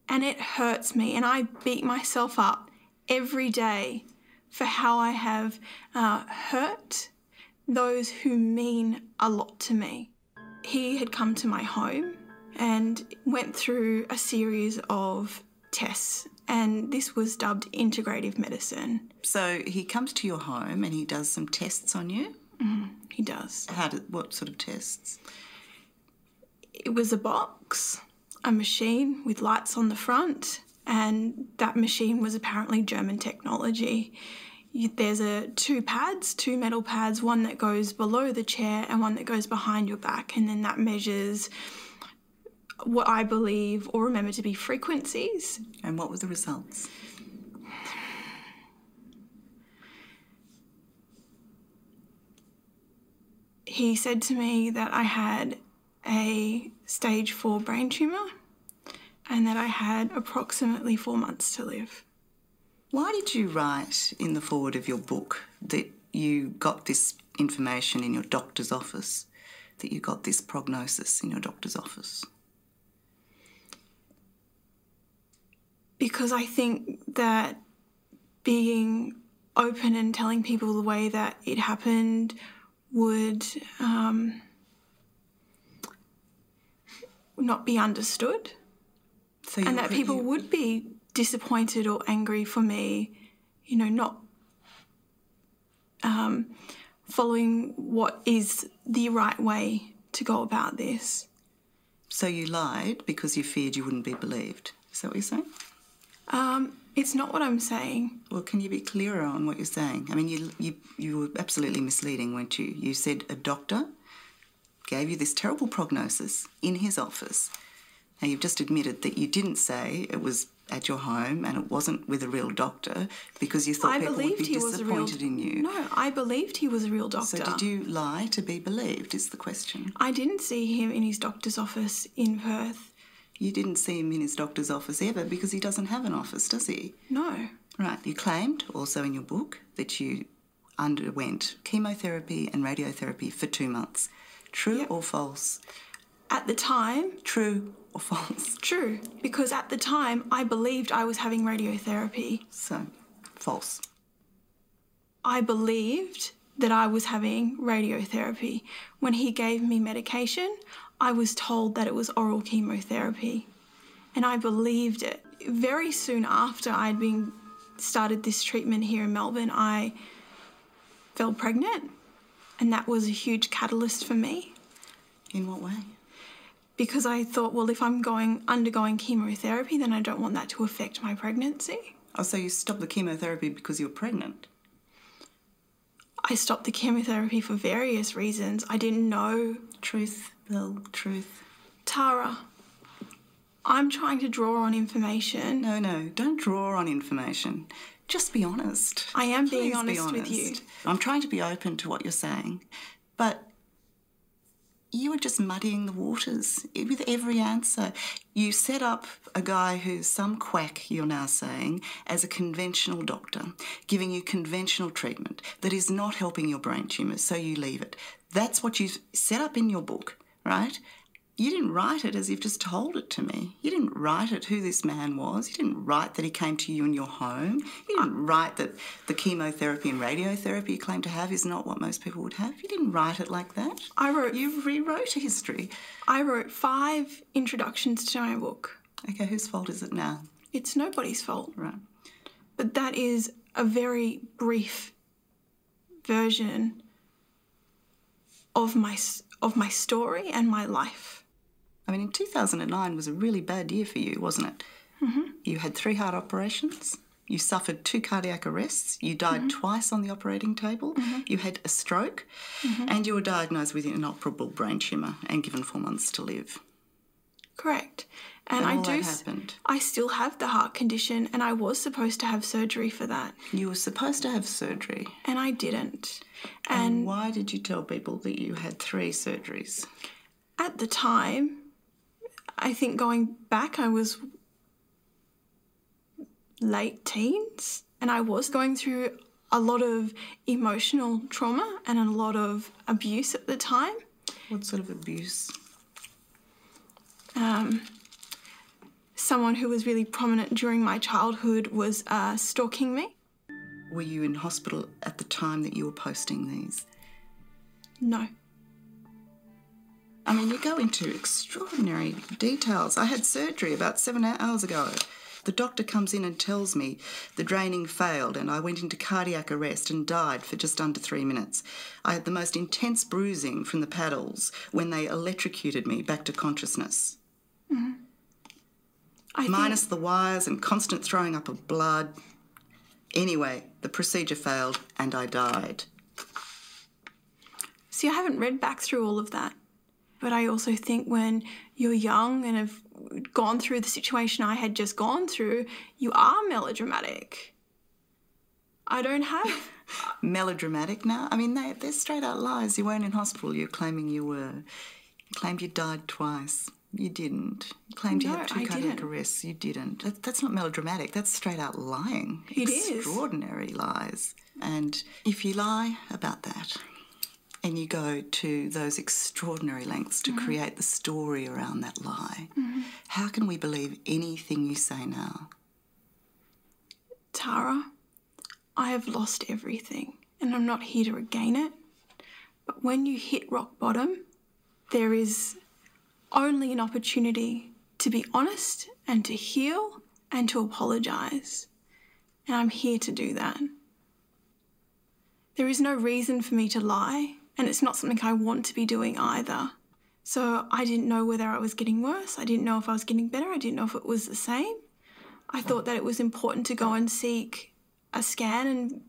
And it hurts me, and I beat myself up every day for how I have uh, hurt those who mean a lot to me. He had come to my home and went through a series of tests, and this was dubbed integrative medicine. so he comes to your home and he does some tests on you. Mm-hmm. He does. How what sort of tests? It was a box, a machine with lights on the front, and that machine was apparently German technology. You, there's a two pads, two metal pads, one that goes below the chair and one that goes behind your back, and then that measures what I believe or remember to be frequencies. And what were the results? He said to me that I had a stage four brain tumour and that I had approximately four months to live. Why did you write in the forward of your book that you got this information in your doctor's office, that you got this prognosis in your doctor's office? Because I think that being open and telling people the way that it happened would um, not be understood, So and that people you- would be disappointed or angry for me, you know, not um, following what is the right way to go about this. So you lied because you feared you wouldn't be believed. Is that what you're saying? Um, it's not what I'm saying. Well, can you be clearer on what you're saying? I mean, you, you, you were absolutely misleading, weren't you? You said a doctor gave you this terrible prognosis in his office. Now, you've just admitted that you didn't say it was at your home and it wasn't with a real doctor because you thought I people would be he was a real. disappointed in you. No, I believed he was a real doctor. So, did you lie to be believed? Is the question. I didn't see him in his doctor's office in Perth. You didn't see him in his doctor's office ever because he doesn't have an office, does he? No. Right. You claimed also in your book that you underwent chemotherapy and radiotherapy for two months. True Yep. or false? At the time, True or false? true, because at the time I believed I was having radiotherapy. So, false. I believed that I was having radiotherapy. When he gave me medication, I was told that it was oral chemotherapy. And I believed it. Very soon after I'd been started this treatment here in Melbourne, I fell pregnant. And that was a huge catalyst for me. In what way? because I thought, well, if I'm going undergoing chemotherapy, then I don't want that to affect my pregnancy. Oh, so you stopped the chemotherapy because you were pregnant? I stopped the chemotherapy for various reasons. I didn't know. Truth, Bill, truth. Tara, I'm trying to draw on information. No, no, don't draw on information. Just be honest. I am being Please be honest with you. honest. I'm trying to be open to what you're saying, but you are just muddying the waters with every answer. You set up a guy who's some quack, you're now saying, as a conventional doctor, giving you conventional treatment that is not helping your brain tumours, so you leave it. That's what you set up in your book, right? You didn't write it as you've just told it to me. You didn't write it who this man was. You didn't write that he came to you in your home. You didn't write that the chemotherapy and radiotherapy you claim to have is not what most people would have. You didn't write it like that. I wrote You rewrote history. I wrote five introductions to my book. Okay, whose fault is it now? It's nobody's fault, Right. but that is a very brief version of my s- of my story and my life. I mean, in 2009 was a really bad year for you, wasn't it? Mm-hmm. You had three heart operations. You suffered two cardiac arrests. You died mm-hmm. twice on the operating table. Mm-hmm. You had a stroke. Mm-hmm. And you were diagnosed with an inoperable brain tumour and given four months to live. Correct. And, And I do. that happened. I still have the heart condition, and I was supposed to have surgery for that, You were supposed to have surgery. and I didn't. And And why did you tell people that you had three surgeries? at the time, I think going back, I was late teens, and I was going through a lot of emotional trauma and a lot of abuse at the time. What sort of abuse? Um, someone who was really prominent during my childhood was uh, stalking me. Were you in hospital at the time that you were posting these? No. I mean, you go into extraordinary details. I had surgery about seven hours ago. The doctor comes in and tells me the draining failed and I went into cardiac arrest and died for just under three minutes. I had the most intense bruising from the paddles when they electrocuted me back to consciousness. Mm-hmm. I Minus think, the wires and constant throwing up of blood. Anyway, the procedure failed and I died. see, I haven't read back through all of that. But I also think when you're young and have gone through the situation I had just gone through, you are melodramatic. I don't have. melodramatic now. I mean, they, they're straight out lies. You weren't in hospital. You're claiming you were. You claimed you died twice. You didn't. You claimed you had two I cardiac didn't. arrests. You didn't. That, that's not melodramatic. That's straight out lying. It is. Extraordinary lies. And if you lie about that, and you go to those extraordinary lengths to Mm-hmm. create the story around that lie, how can we believe anything you say now? Tara, I have lost everything and I'm not here to regain it. But when you hit rock bottom, there is only an opportunity to be honest and to heal and to apologise. And I'm here to do that. There is no reason for me to lie, and it's not something I want to be doing either. So I didn't know whether I was getting worse. I didn't know if I was getting better. I didn't know if it was the same. I thought that it was important to go and seek a scan and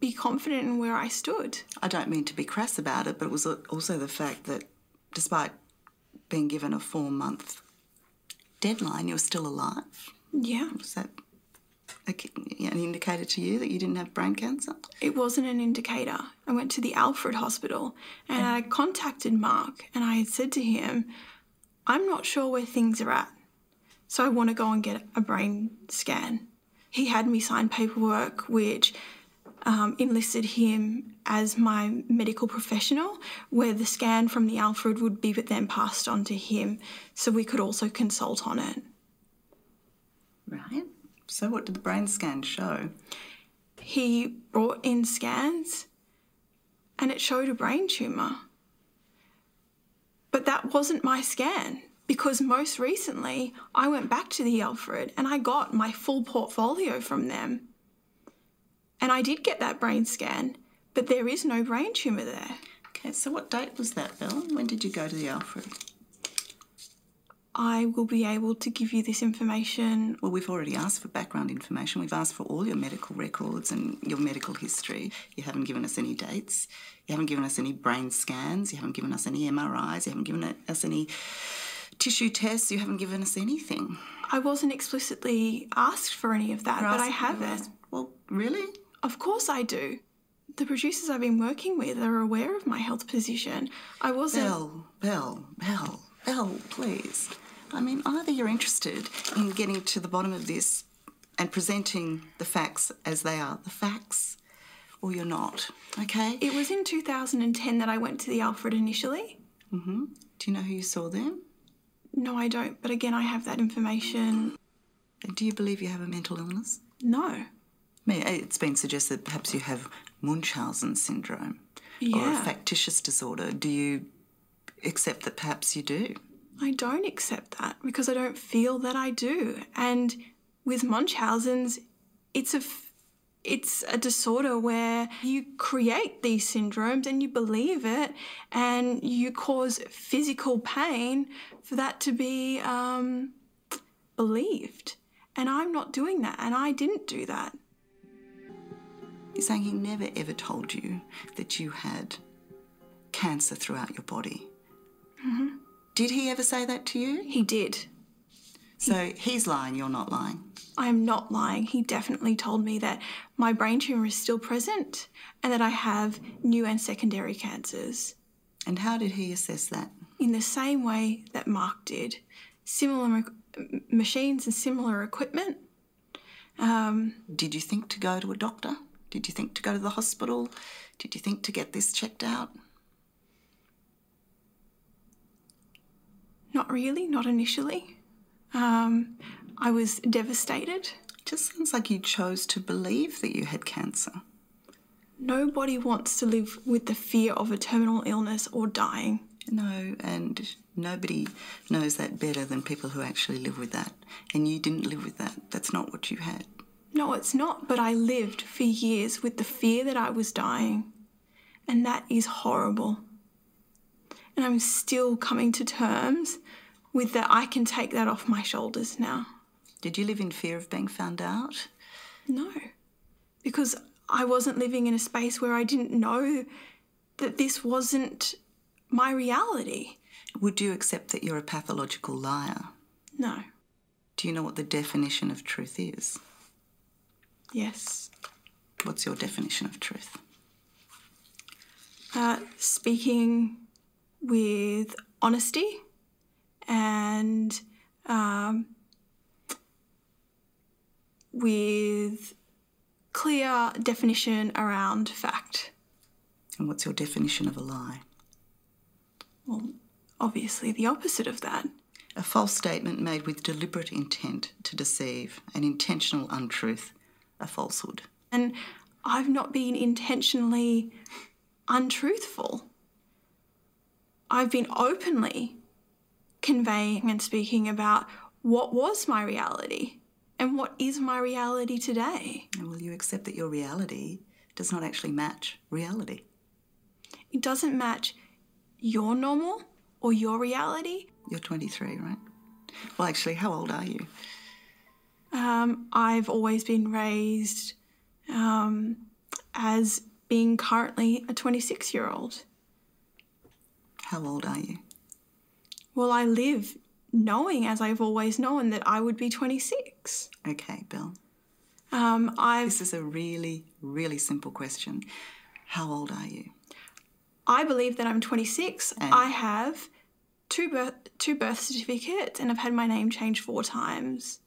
be confident in where I stood. I don't mean to be crass about it, but it was also the fact that despite being given a four month deadline, you're still alive. Yeah. Was that an indicator to you that you didn't have brain cancer? It wasn't an indicator. I went to the Alfred Hospital and I contacted Mark and I had said to him, I'm not sure where things are at. So I want to go and get a brain scan. He had me sign paperwork which um, enlisted him as my medical professional, where the scan from the Alfred would be then passed on to him so we could also consult on it. Right. So, what did the brain scan show? he brought in scans and it showed a brain tumour. But that wasn't my scan because most recently I went back to the Alfred and I got my full portfolio from them. And I did get that brain scan, but there is no brain tumour there. Okay, so what date was that, Bill? When did you go to the Alfred? I will be able to give you this information. Well, we've already asked for background information. We've asked for all your medical records and your medical history. You haven't given us any dates. You haven't given us any brain scans. You haven't given us any MRIs. You haven't given us any tissue tests. You haven't given us anything. I wasn't explicitly asked for any of that, but I have it. Well, really? Of course I do. The producers I've been working with are aware of my health position. I wasn't. Bell, Bell, Bell, Belle, please. I mean, either you're interested in getting to the bottom of this and presenting the facts as they are, the facts, or you're not, okay? It was in 2010 that I went to the Alfred initially. Mhm. Do you know who you saw then? No, I don't, but again, I have that information. And do you believe you have a mental illness? No. I mean, it's been suggested perhaps you have Munchausen syndrome or a factitious disorder. Do you accept that perhaps you do? I don't accept that because I don't feel that I do. And with Munchausen's, it's a f- it's a disorder where you create these syndromes and you believe it and you cause physical pain for that to be um, believed. And I'm not doing that, and I didn't do that. You're saying he never ever told you that you had cancer throughout your body. Mm-hmm. Did he ever say that to you? He did. So he's lying, you're not lying. I am not lying. He definitely told me that my brain tumour is still present and that I have new and secondary cancers. And how did he assess that? In the same way that Mark did. Similar ma- machines and similar equipment. Um, Did you think to go to a doctor? Did you think to go to the hospital? Did you think to get this checked out? Not really, not initially. Um, I was devastated. It Just sounds like you chose to believe that you had cancer. Nobody wants to live with the fear of a terminal illness or dying. No, and nobody knows that better than people who actually live with that. And you didn't live with that. That's not what you had. No, it's not, but I lived for years with the fear that I was dying. And that is horrible. And I'm still coming to terms with that I can take that off my shoulders now. Did you live in fear of being found out? No, because I wasn't living in a space where I didn't know that this wasn't my reality. Would you accept that you're a pathological liar? No, Do you know what the definition of truth is? yes. What's your definition of truth? Uh, speaking with honesty and um, with clear definition around fact. And what's your definition of a lie? Well, obviously, the opposite of that. A false statement made with deliberate intent to deceive, an intentional untruth, a falsehood. And I've not been intentionally untruthful. I've been openly conveying and speaking about what was my reality and what is my reality today. And will you accept that your reality does not actually match reality? It doesn't match your normal or your reality. You're 23, right? Well, actually, how old are you? Um, I've always been raised um, as being currently a 26 year old. How old are you? Well, I live knowing, as I've always known, that I would be 26. Okay, Bill. Um, I've This is a really, really simple question. How old are you? I believe that I'm 26. And- I have two birth two birth certificates, and I've had my name changed four times.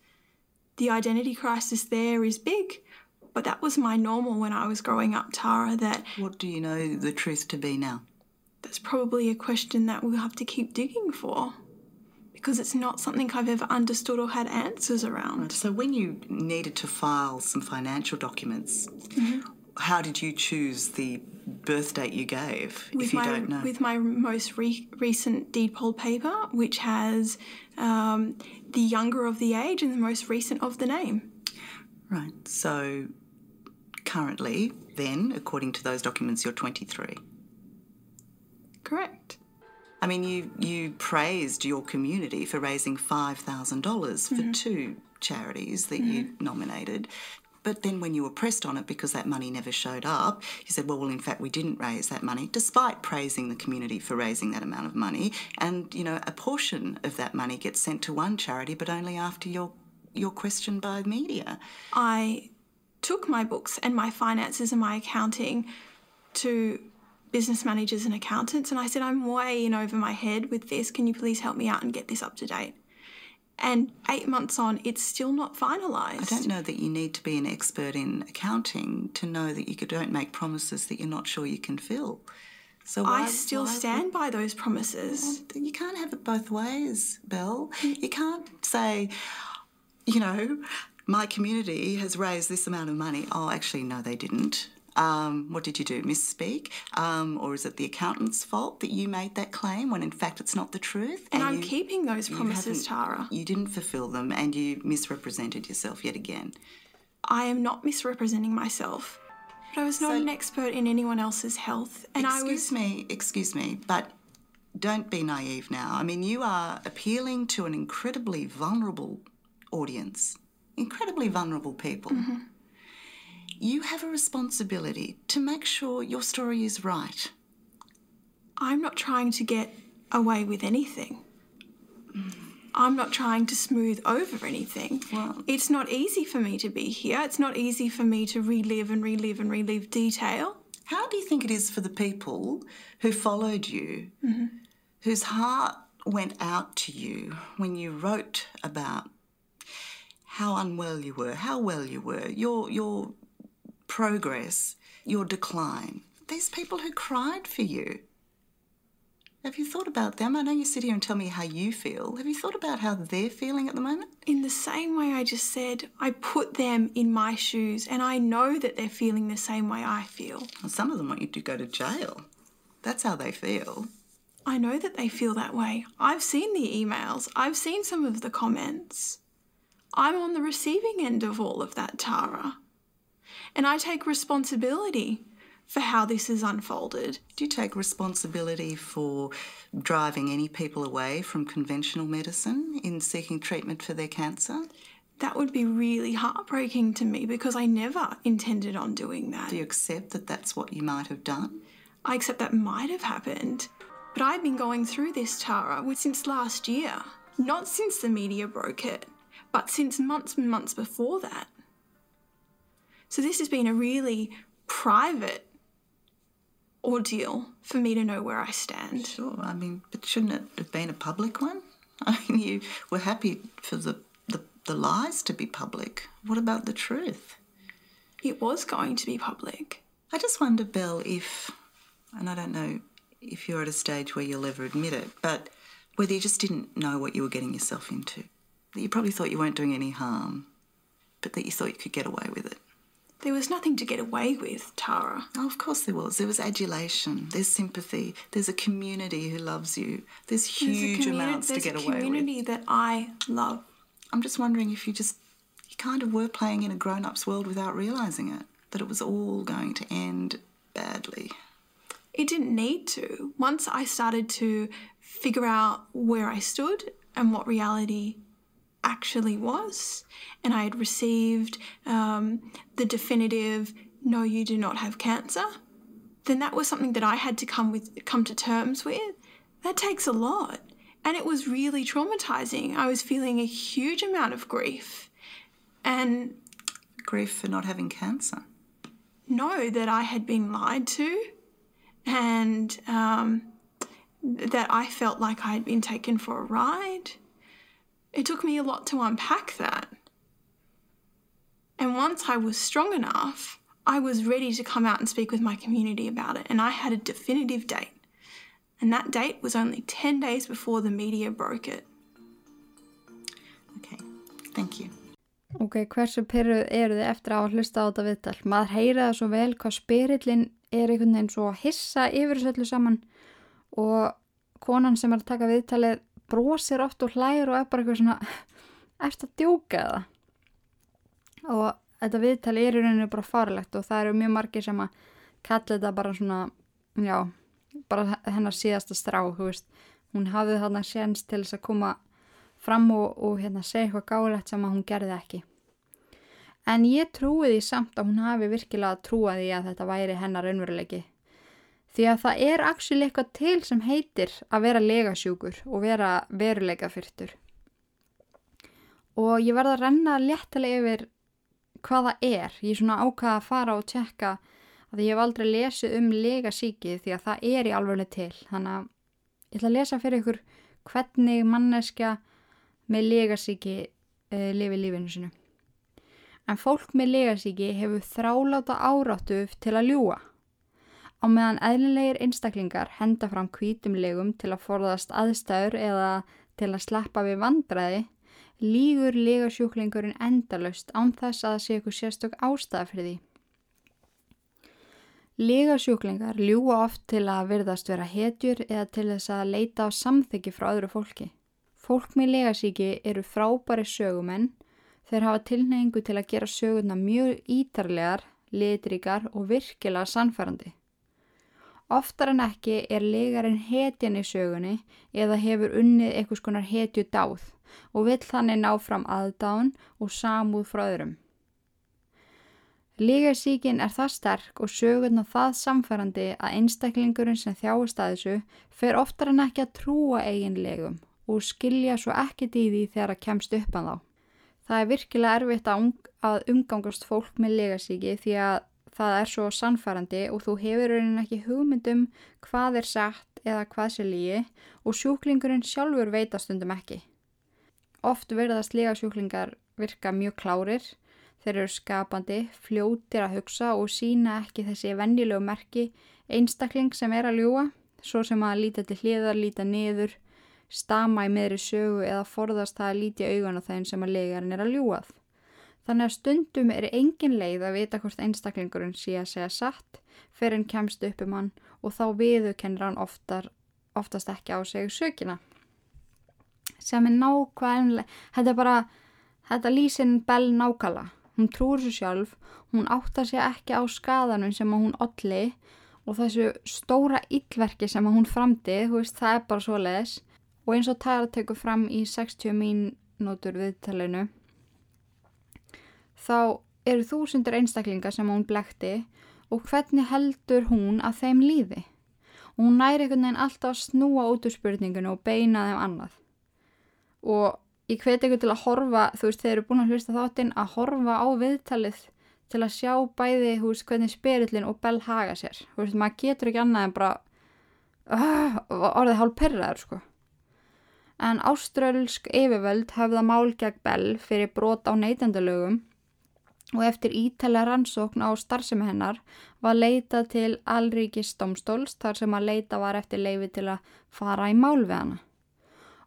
The identity crisis there is big, but that was my normal when I was growing up, Tara. That What do you know the truth to be now? That's probably a question that we'll have to keep digging for, because it's not something I've ever understood or had answers around. So, when you needed to file some financial documents, how did you choose the birth date you gave, with if you my don't know? with my most re- recent deed poll paper, which has um, the younger of the age and the most recent of the name. Right. So, currently, then, according to those documents, you're 23. Correct. I mean, you you praised your community for raising $5,000 for mm-hmm. two charities that you mm-hmm. nominated. But then, when you were pressed on it because that money never showed up, you said, "Well, well, in fact, we didn't raise that money, despite praising the community for raising that amount of money." And you know, a portion of that money gets sent to one charity, but only after your your you're by media. I took my books and my finances and my accounting to business managers and accountants, and I said, I'm way in over my head with this. Can you please help me out and get this up to date? And eight months on, it's still not finalised. I don't know that you need to be an expert in accounting to know that you don't make promises that you're not sure you can fill. So I still why- stand by those promises. You can't have it both ways, Belle. You can't say, you know, my community has raised this amount of money. Oh, actually, no, they didn't. Um, what did you do? Misspeak? Um, or is it the accountant's fault that you made that claim when in fact it's not the truth? And, I'm you- keeping those promises, Tara. You didn't fulfill them and you misrepresented yourself yet again. I am not misrepresenting myself. But I was not So- an expert in anyone else's health. And I excuse me, excuse me, but don't be naive now. I mean, you are appealing to an incredibly vulnerable audience, incredibly vulnerable people. Mm-hmm. You have a responsibility to make sure your story is right. I'm not trying to get away with anything. I'm not trying to smooth over anything. Well- it's not easy for me to be here. It's not easy for me to relive and relive and relive detail. How do you think it is for the people who followed you, mm-hmm. whose heart went out to you when you wrote about how unwell you were, how well you were, your your progress, your decline? These people who cried for you. Have you thought about them? I know you sit here and tell me how you feel. Have you thought about how they're feeling at the moment? In the same way I just said, I put them in my shoes and I know that they're feeling the same way I feel. Well, some of them want you to go to jail. That's how they feel. I know that they feel that way. I've seen the emails, I've seen some of the comments. I'm on the receiving end of all of that, Tara. And I take responsibility for how this has unfolded. Do you take responsibility for driving any people away from conventional medicine in seeking treatment for their cancer? That would be really heartbreaking to me because I never intended on doing that. Do you accept that that's what you might have done? I accept that might have happened. But I've been going through this, Tara, since last year. Not since the media broke it, but since months and months before that. So this has been a really private ordeal for me to know where I stand. Sure, I mean, but shouldn't it have been a public one? I mean, you were happy for the, the, the lies to be public. What about the truth? It was going to be public. I just wonder, Belle, if, and I don't know if you're at a stage where you'll ever admit it, but whether you just didn't know what you were getting yourself into. That you probably thought you weren't doing any harm, but that you thought you could get away with it. There was nothing to get away with, Tara. Oh, of course there was. There was adulation. There's sympathy. There's a community who loves you. There's There's huge communi- amounts to get away with. There's a community that I love. I'm just wondering if you just, you kind of were playing in a grown up's world without realising it, that it was all going to end badly. It didn't need to. Once I started to figure out where I stood and what reality actually was, and I had received um, the definitive "No, you do not have cancer," then that was something that I had to come with, come to terms with. That takes a lot, and it was really traumatizing. I was feeling a huge amount of grief, and Grief for not having cancer. know that I had been lied to and um, that I felt like I had been taken for a ride. It took me a lot to unpack that. And once I was strong enough, I was ready to come out and speak with my community about it, and I had a definitive date. And that date was only 10 days before the media broke it. Okay, thank you. Ok, hversu pyrruð eru þið eftir að hlusta á þetta viðtal? Maður heyra það svo vel hvað spyrillin er einhvern veginn svo hissa yfir þessu öllu saman og konan sem er að taka viðtalið brosir oft og hlægir og er bara eitthvað svona erst að djóka það? Og þetta viðtali er í rauninu bara farlegt og það eru mjög margir sem að kalla þetta bara svona, já, bara hennar síðasta strá. Hún hafði þarna séns til þess að koma fram og, og hérna, segja eitthvað gáðilegt sem að hún gerði ekki. En ég trúi því samt að hún hafi virkilega trúið því að þetta væri hennar raunveruleiki. Því að það er actually eitthvað til sem heitir að vera legasjúkur og vera veruleika fyrtur. Og ég verða að renna léttilega yfir hvað það er. Ég er svona ákvaða að fara og tjekka að ég hef aldrei lesið um legasíkið því að það er í alveg til. Þannig að ég ætla að lesa fyrir ykkur hvernig manneskja með legasíki uh, lifi lífinu sinu. En fólk með legasíki hefur þráláta áráttu til að ljúa. Á meðan eðlilegir einstaklingar henda fram hvítum legum til að forðast aðstæður eða til að sleppa við vandræði, lígur legasjúklingurinn endalaust án þess að það sé ykkur sérstök ástæða fyrir því. Legasjúklingar ljúa oft til að virðast vera hetjur eða til þess að leita á samþyggi frá öðru fólki. Fólk með legasíki eru frábæri sögumenn, þeir hafa tilneyingu til að gera söguna mjög ítarlegar, litríkar og virkilega sannfærandi. Oftar en ekki er legarinn hetjan í sögunni eða hefur unnið einhvers konar hetju dáð og vill þannig ná fram aðdán og samúð frá öðrum. Lígasíkin er það sterk og sögurna það samfærandi að einstaklingurinn sem þjáist að þessu fer oftar en ekki að trúa eiginlegum og skilja svo ekkert í því þegar það kemst upp að þá. Það er virkilega erfitt að, um, að umgangast fólk með lígasíki því að það er svo sannfærandi og þú hefur raunin ekki hugmyndum hvað er sagt eða hvað sé lígi og sjúklingurinn sjálfur veitastundum ekki. Oft verðast lígasjúklingar virka mjög klárir Þeir eru skapandi, fljótir að hugsa og sína ekki þessi vennilegu merki einstakling sem er að ljúa, svo sem að líta til hliðar, líta niður, stama í meðri sögu eða forðast að lítja augun á þeim sem að legarinn er að ljúað. Þannig að stundum er engin leið að vita hvort einstaklingurinn sé að segja satt fyrir hann kemst upp um hann og þá viðukennir hann oftar, oftast ekki á segju sökina. Sem er nákvæmlega, þetta er bara, þetta lýsinn bell nákala. Hún trúur svo sjálf, hún áttar sér ekki á skadanum sem að hún olli og þessu stóra yllverki sem að hún framdi, þú veist, það er bara svo leiðis. Og eins og Tara tekur fram í 60 mínútur viðtalinu, þá eru þúsundur einstaklingar sem hún blekti og hvernig heldur hún að þeim líði? Og hún næri einhvern veginn alltaf að snúa út úr spurningunum og beina þeim annað. Og ég hveti ykkur til að horfa, þú veist, þeir eru búin að hlusta þáttinn að horfa á viðtalið til að sjá bæði, þú veist, hvernig spirillin og Bell haga sér. Þú veist, maður getur ekki annað en bara uh, orðið hálf perraður, sko. En áströlsk yfirvöld hafða mál gegn Bell fyrir brot á neytendalögum og eftir ítælega rannsókn á starfsemi hennar var leitað til Alríkis domstóls þar sem að leita var eftir leifi til að fara í mál við hana.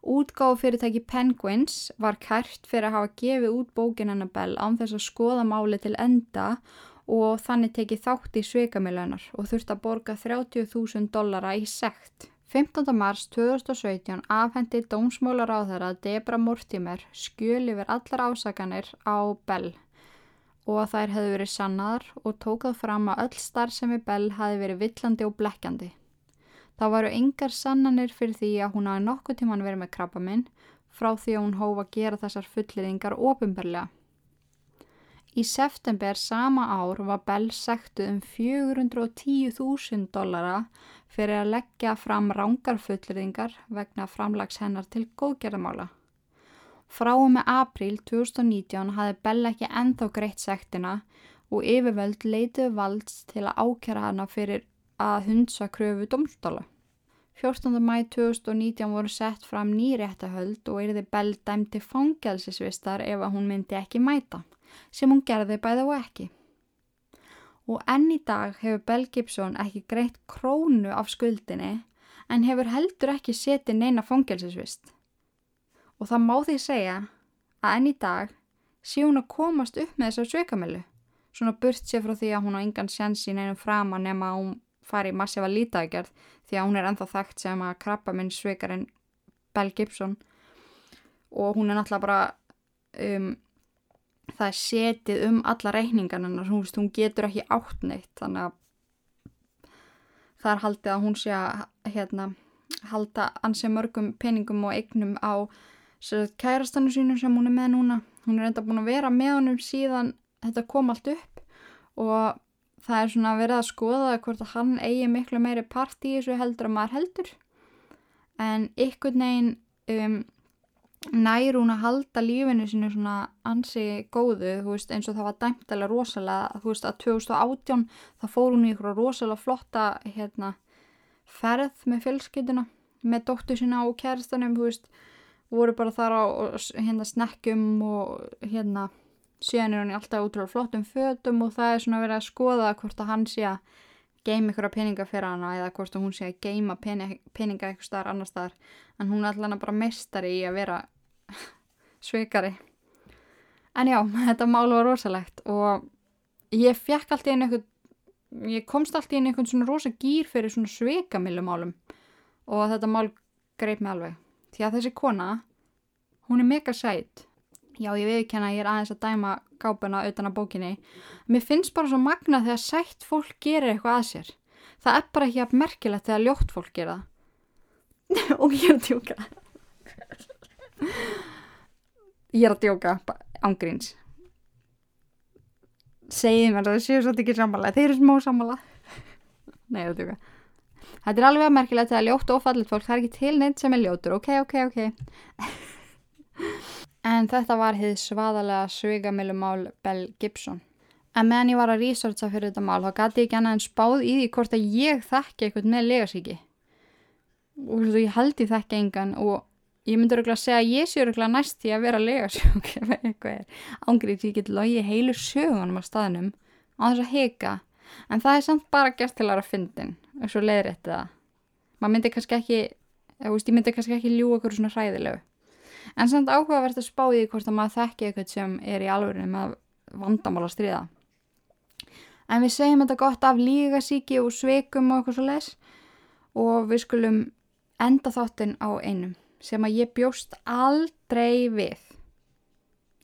Útgáð fyrirtæki Penguins var kært fyrir að hafa gefið út bókin Annabelle án þess að skoða máli til enda og þannig tekið þátt í sveikamilöðnar og þurfti að borga 30.000 dollara í sekt. 15. mars 2017 afhendi dómsmólar á þeirra Debra Mortimer skjöl yfir allar ásakanir á Bell og að þær hefði verið sannar og tókað fram að öll starf sem í Bell hefði verið villandi og blekkjandi. Það varu yngar sannanir fyrir því að hún hafi nokkuð tíman verið með krabba minn frá því að hún hófa að gera þessar fullirðingar ofinberlega. Í september sama ár var Bell sektuð um 410.000 dollara fyrir að leggja fram rángar fullirðingar vegna framlags hennar til góðgerðamála. Frá og með april 2019 hafi Bell ekki enþá greitt sektina og yfirvöld leituð valds til að ákjara hana fyrir að hundsa kröfu domstóla. 14. mæ 2019 voru sett fram nýréttahöld og erði Bell dæmti fangelsisvistar ef að hún myndi ekki mæta, sem hún gerði bæða og ekki. Og enn í dag hefur Bell Gibson ekki greitt krónu af skuldinni en hefur heldur ekki setið neina fangelsisvist. Og það má því segja að enn í dag sé hún að komast upp með þessar sökamölu, svona burt sér frá því að hún á engan sjans í neinum frama nema að hún fari massífa lítaðgerð því að hún er enþá þekkt sem að krabba minn sveikarinn Bell Gibson. Og hún er náttúrulega bara um, það er setið um alla reikningan en hún, hún getur ekki átt neitt þannig að það er haldið að hún sé að hérna, halda ansið mörgum peningum og eignum á kærastannu sínum sem hún er með núna hún er enda búin að vera með honum síðan þetta kom allt upp og það er svona verið að skoða hvort að hann eigi miklu meiri part í þessu heldur að maður heldur. En ykkur negin um, nær hún að halda lífinu sinu svona ansi góðu veist, eins og það var dæmt alveg rosalega þú veist að 2018 þá fór hún í ykkur rosalega flotta hérna, ferð með fjölskytuna með dóttu sína og kærastanum þú veist voru bara þar á hérna snekkum og hérna síðan er hann alltaf útrúlega flottum fötum og það er svona verið að skoða hvort að hann sé að geima ykkur að peninga fyrir hana eða hvort að hún sé að geima peninga, eitthvað staðar annar staðar. En hún er alltaf bara mestari í að vera sveikari en já, þetta mál var rosalegt og ég fekk alltaf inn eitthvað ég komst alltaf inn eitthvað svona rosa gýr fyrir svona sveikamillumálum og þetta mál greip mig alveg því að þessi kona hún er mega sætt já ég viðkenna að ég er aðeins að dæma gápuna utan á bókinni. Mér finnst bara svo magna þegar sætt fólk gerir eitthvað að sér. Það er bara ekki að merkilegt þegar ljótt fólk gera og ég er að djóka. Ég er að djóka ángríns segið mér að það séu svolítið ekki sammála. Þeir eru smá sammála. Nei, þetta er eitthvað þetta er alveg merkilegt að ljótt og fallit fólk það er ekki til neitt sem er ljótur, ok, ok, ok. En þetta var hið svaðalega svigamilumál Bell Gibson. En meðan ég var að researcha fyrir þetta mál þá gæti ég ekki annað en spáð í því hvort að ég þekki eitthvað með legasíki. Og ég held ég þekki engan og ég myndi öruglega að segja að ég sé öruglega næst í að vera legasjók ef eitthvað er. Ángrið því ég get logið heilu sögunum á staðnum á þess að heka en það er samt bara gert til að vera fyndin og svo leiðrætti það maður myndi kannski ekki ég, veist, ég myndi kannski ekki ljú okkur svona hræðilegu en samt áhugavert að spá í því hvort að maður þekki eitthvað sem er í alvörinu með vandamála stríða en við segjum þetta gott af lígasíki og sveikum og eitthvað svo les og við skulum enda þáttinn á einum sem að ég bjóst aldrei við.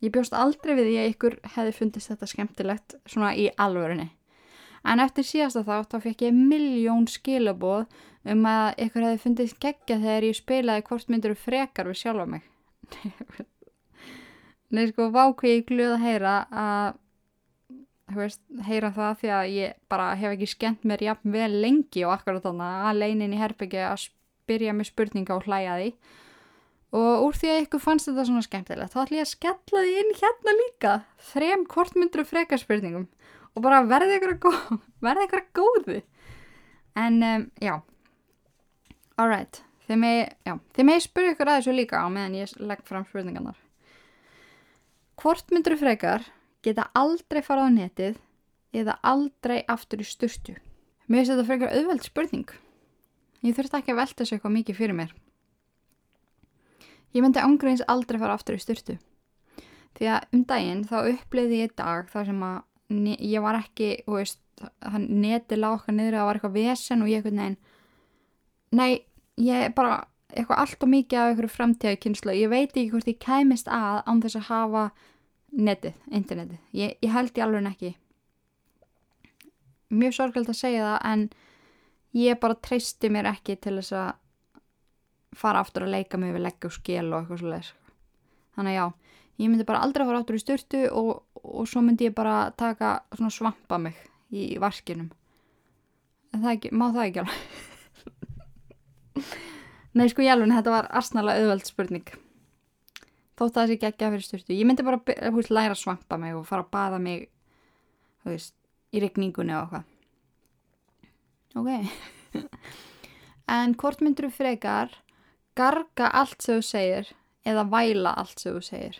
Ég bjóst aldrei við því að ykkur hefði fundist þetta skemmtilegt svona í alvörunni. En eftir síðasta þátt þá fekk ég miljón skilaboð um að ykkur hefði fundist geggja þegar ég spilaði hvort myndur frekar við sjálfa mig. Nei sko, vákveð ég glöð að heyra að veist, heyra það því að ég bara hef ekki skemmt mér jafn vel lengi og akkurat þannig að leinin í herbyggja að spyrja mig spurninga og hlæja því. Og úr því að ykkur fannst þetta svona skemmtilegt þá ætlum ég að skella því inn hérna líka. Þrem kortmyndru frekarspurningum og bara verði ykkur að góð verði ykkur að góðu. En um, já. Alright, þið með með spyrja ykkur að þessu líka á meðan ég legg fram spurningarnar. Kortmyndru frekar geta aldrei farað á netið eða aldrei aftur í styrstu mér finnst þetta frekar auðveld spurning. Ég þurfti ekki að velta þessu eitthvað mikið fyrir mér. Ég myndi ángreins aldrei fara aftur í styrtu. Því að um daginn þá uppliði ég dag þar sem að ég var ekki, þú veist, hann neti lág okkar niður að það var eitthvað vesen og ég eitthvað neinn. Nei, ég er bara eitthvað allt og mikið af einhverju framtíða kynslu. Ég veit ekki hvort ég kæmist að án þess að hafa netið, internetið. Ég, ég held ég alveg ekki. Mjög sorglega að segja það en ég bara treysti mér ekki til þess að fara aftur að leika mig við legg og skil og eitthvað svolítið þannig að já, ég myndi bara aldrei fara aftur í styrtu og, og svo myndi ég bara taka svona svampa mig í varskinum en það ekki, má það ekki alveg? Nei sko ég alveg þetta var arsnala auðveld spurning. Þótt að það sé ekki ekki að fyrir styrtu ég myndi bara veist, læra svampa mig og fara að baða mig veist, í regningunni og eitthvað. Ok. En hvort myndur þú frekar garga allt sem þú segir eða væla allt sem þú segir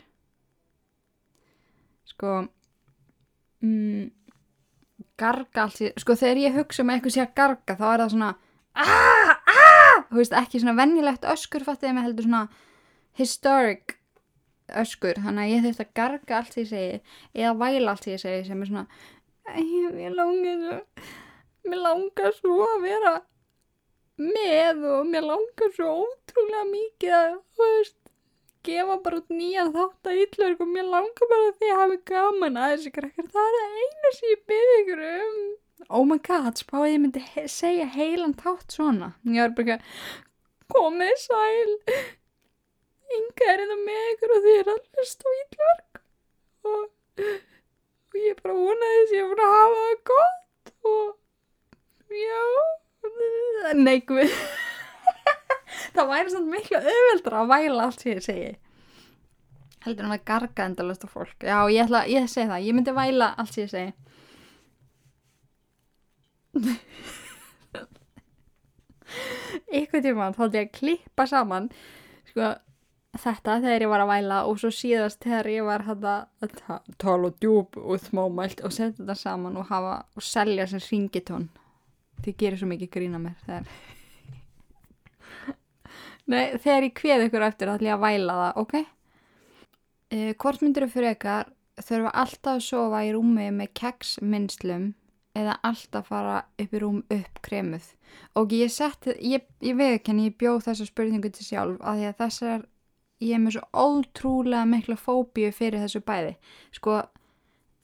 sko mm, garga allt sem sko þegar ég hugsa um eitthvað sé að garga þá er það svona aaaah aaaah þú veist ekki svona vennilegt öskur fattiði mig heldur svona historic öskur. Þannig að ég þurft að garga allt ég segi eða væla allt ég segi sem er svona ég langar svo mér langar svo að vera með og mér langar svo ótrúlega mikið að, þú veist, gefa bara út nýjan þátt að yllverk og mér langar bara því að hafa gaman að þessi krakkar. Það er eina sem ég byrði ykkur um. Oh my god, spáðið ég myndi he segja heilan þátt svona. Ég var bara komið sæl. Inga er þetta með ykkur og þið er allir stóð yllverk og, og ég bara vonaði þess að ég voru að hafa það gott og já Nei, guð Það væri svona miklu auðveldra að væla allt sem ég segi. Heldur hann að garga endalust á fólk. Já, ég ætla, ég segi það Ég myndi væla allt sem ég segi. Ykkur tíma þá ætla ég að klippa saman Sko þetta þegar ég var að væla og svo síðast þegar ég var að tala og djúb og þmámælt og setja þetta saman og hafa og selja sem ringitón þið gerir svo mikið grína mér þegar Nei, þegar ég kveð ykkur eftir þá ætlum ég að væla það, ok? Eh, hvort myndir þau fyrir ykkar þurfa alltaf að sofa í rúmi með keksminnslum eða alltaf fara upp í rúm upp kremuð og ég sett, ég, ég veðkenni ég bjóð þessa spurningu til sjálf að því að þessar, ég er með svo ótrúlega mikla fóbíu fyrir þessu bæði sko,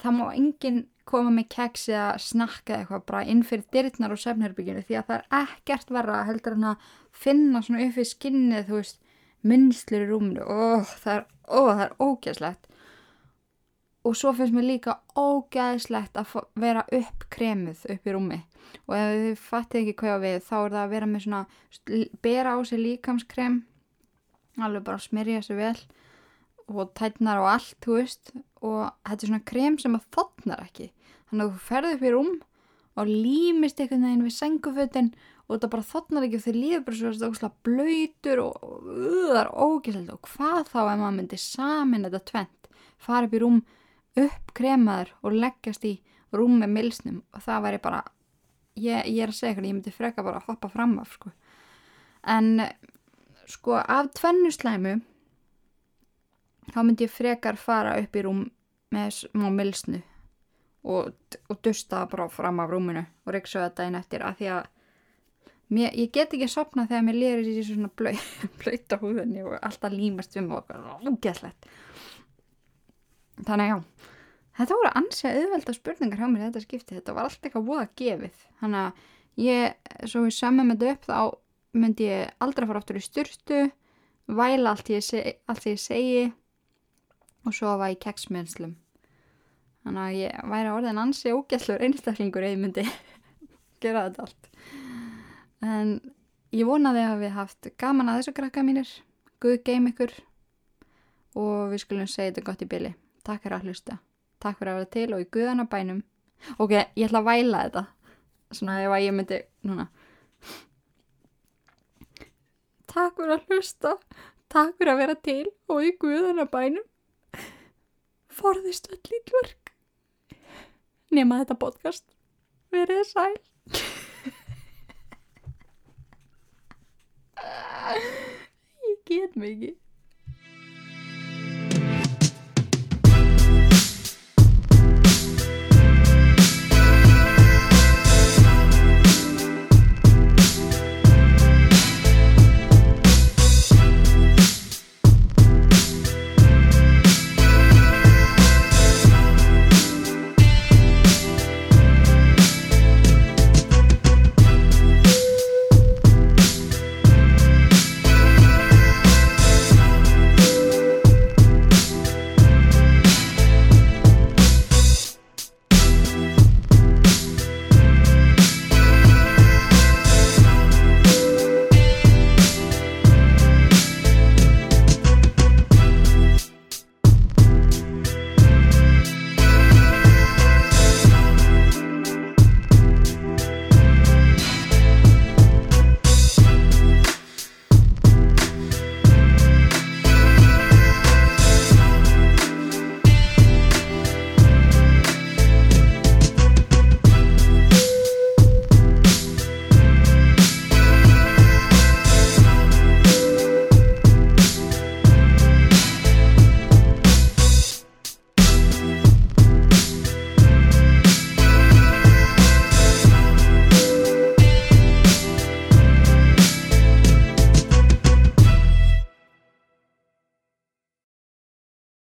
það má enginn koma með keks eða snakka eitthvað bara inn fyrir dyrtnar og sefnherbygginu því að það er ekkert verra heldur en að finna svona upp í skinnið þú veist, mynslir í rúminu. Og það er, er ógæslegt og svo finnst mér líka ógæðslegt að vera upp kremuð upp í rúmi. Og ef þið fattið ekki hvað við þá er það að vera með svona bera á sig líkamskrem alveg bara smyrja sig vel og tætnar og allt, þú veist. Og þetta er svona krem sem að þotnar ekki þannig að þú ferð upp í rúm og límist einhvern veginn við sengufötin og þetta bara þotnar ekki og þeir líður bara svo óslega blöytur og er ógæslegt og hvað þá ef maður myndi samin þetta tvent fara upp í rúm uppkremaður og leggjast í rúm með milsnum og það væri bara ég, ég er að segja hvernig, ég myndi freka bara að hoppa fram af sko. en sko af tvennu slæmu þá myndi ég frekar fara upp í rúm með smá milsnu og, og dusta bara fram af rúminu og reyksa þetta inn eftir af því að mér, ég get ekki að sopna þegar mér lýður í svona blöy, blöyta húðinni og alltaf límast um og ógæslegt þannig að já þetta voru ansið auðvelda spurningar hjá mér þetta skipti, þetta var allt eitthvað voða gefið. Þannig að ég, svo við sömmum þetta upp þá myndi ég aldrei fara aftur í styrtu væla allt ég, seg, ég segi og sofa í keksmennslum þannig að ég væri orðin ansi ógællur einstaklingur eða ég myndi gera þetta allt. En ég vonaði að við haft gaman að þessu krakka mínir. Guð geim ykkur. Og við skulum segja þetta gott í byli takk fyrir að hlusta. Takk fyrir að vera til og í Guðana bænum. Ok, ég ætla að væla þetta. Svona ef að ég myndi núna. Takk fyrir að hlusta. Takk fyrir að vera til og í Guðana bænum. Forðist öll lítverk nema þetta podcast. Verið sæl. Ég get ekki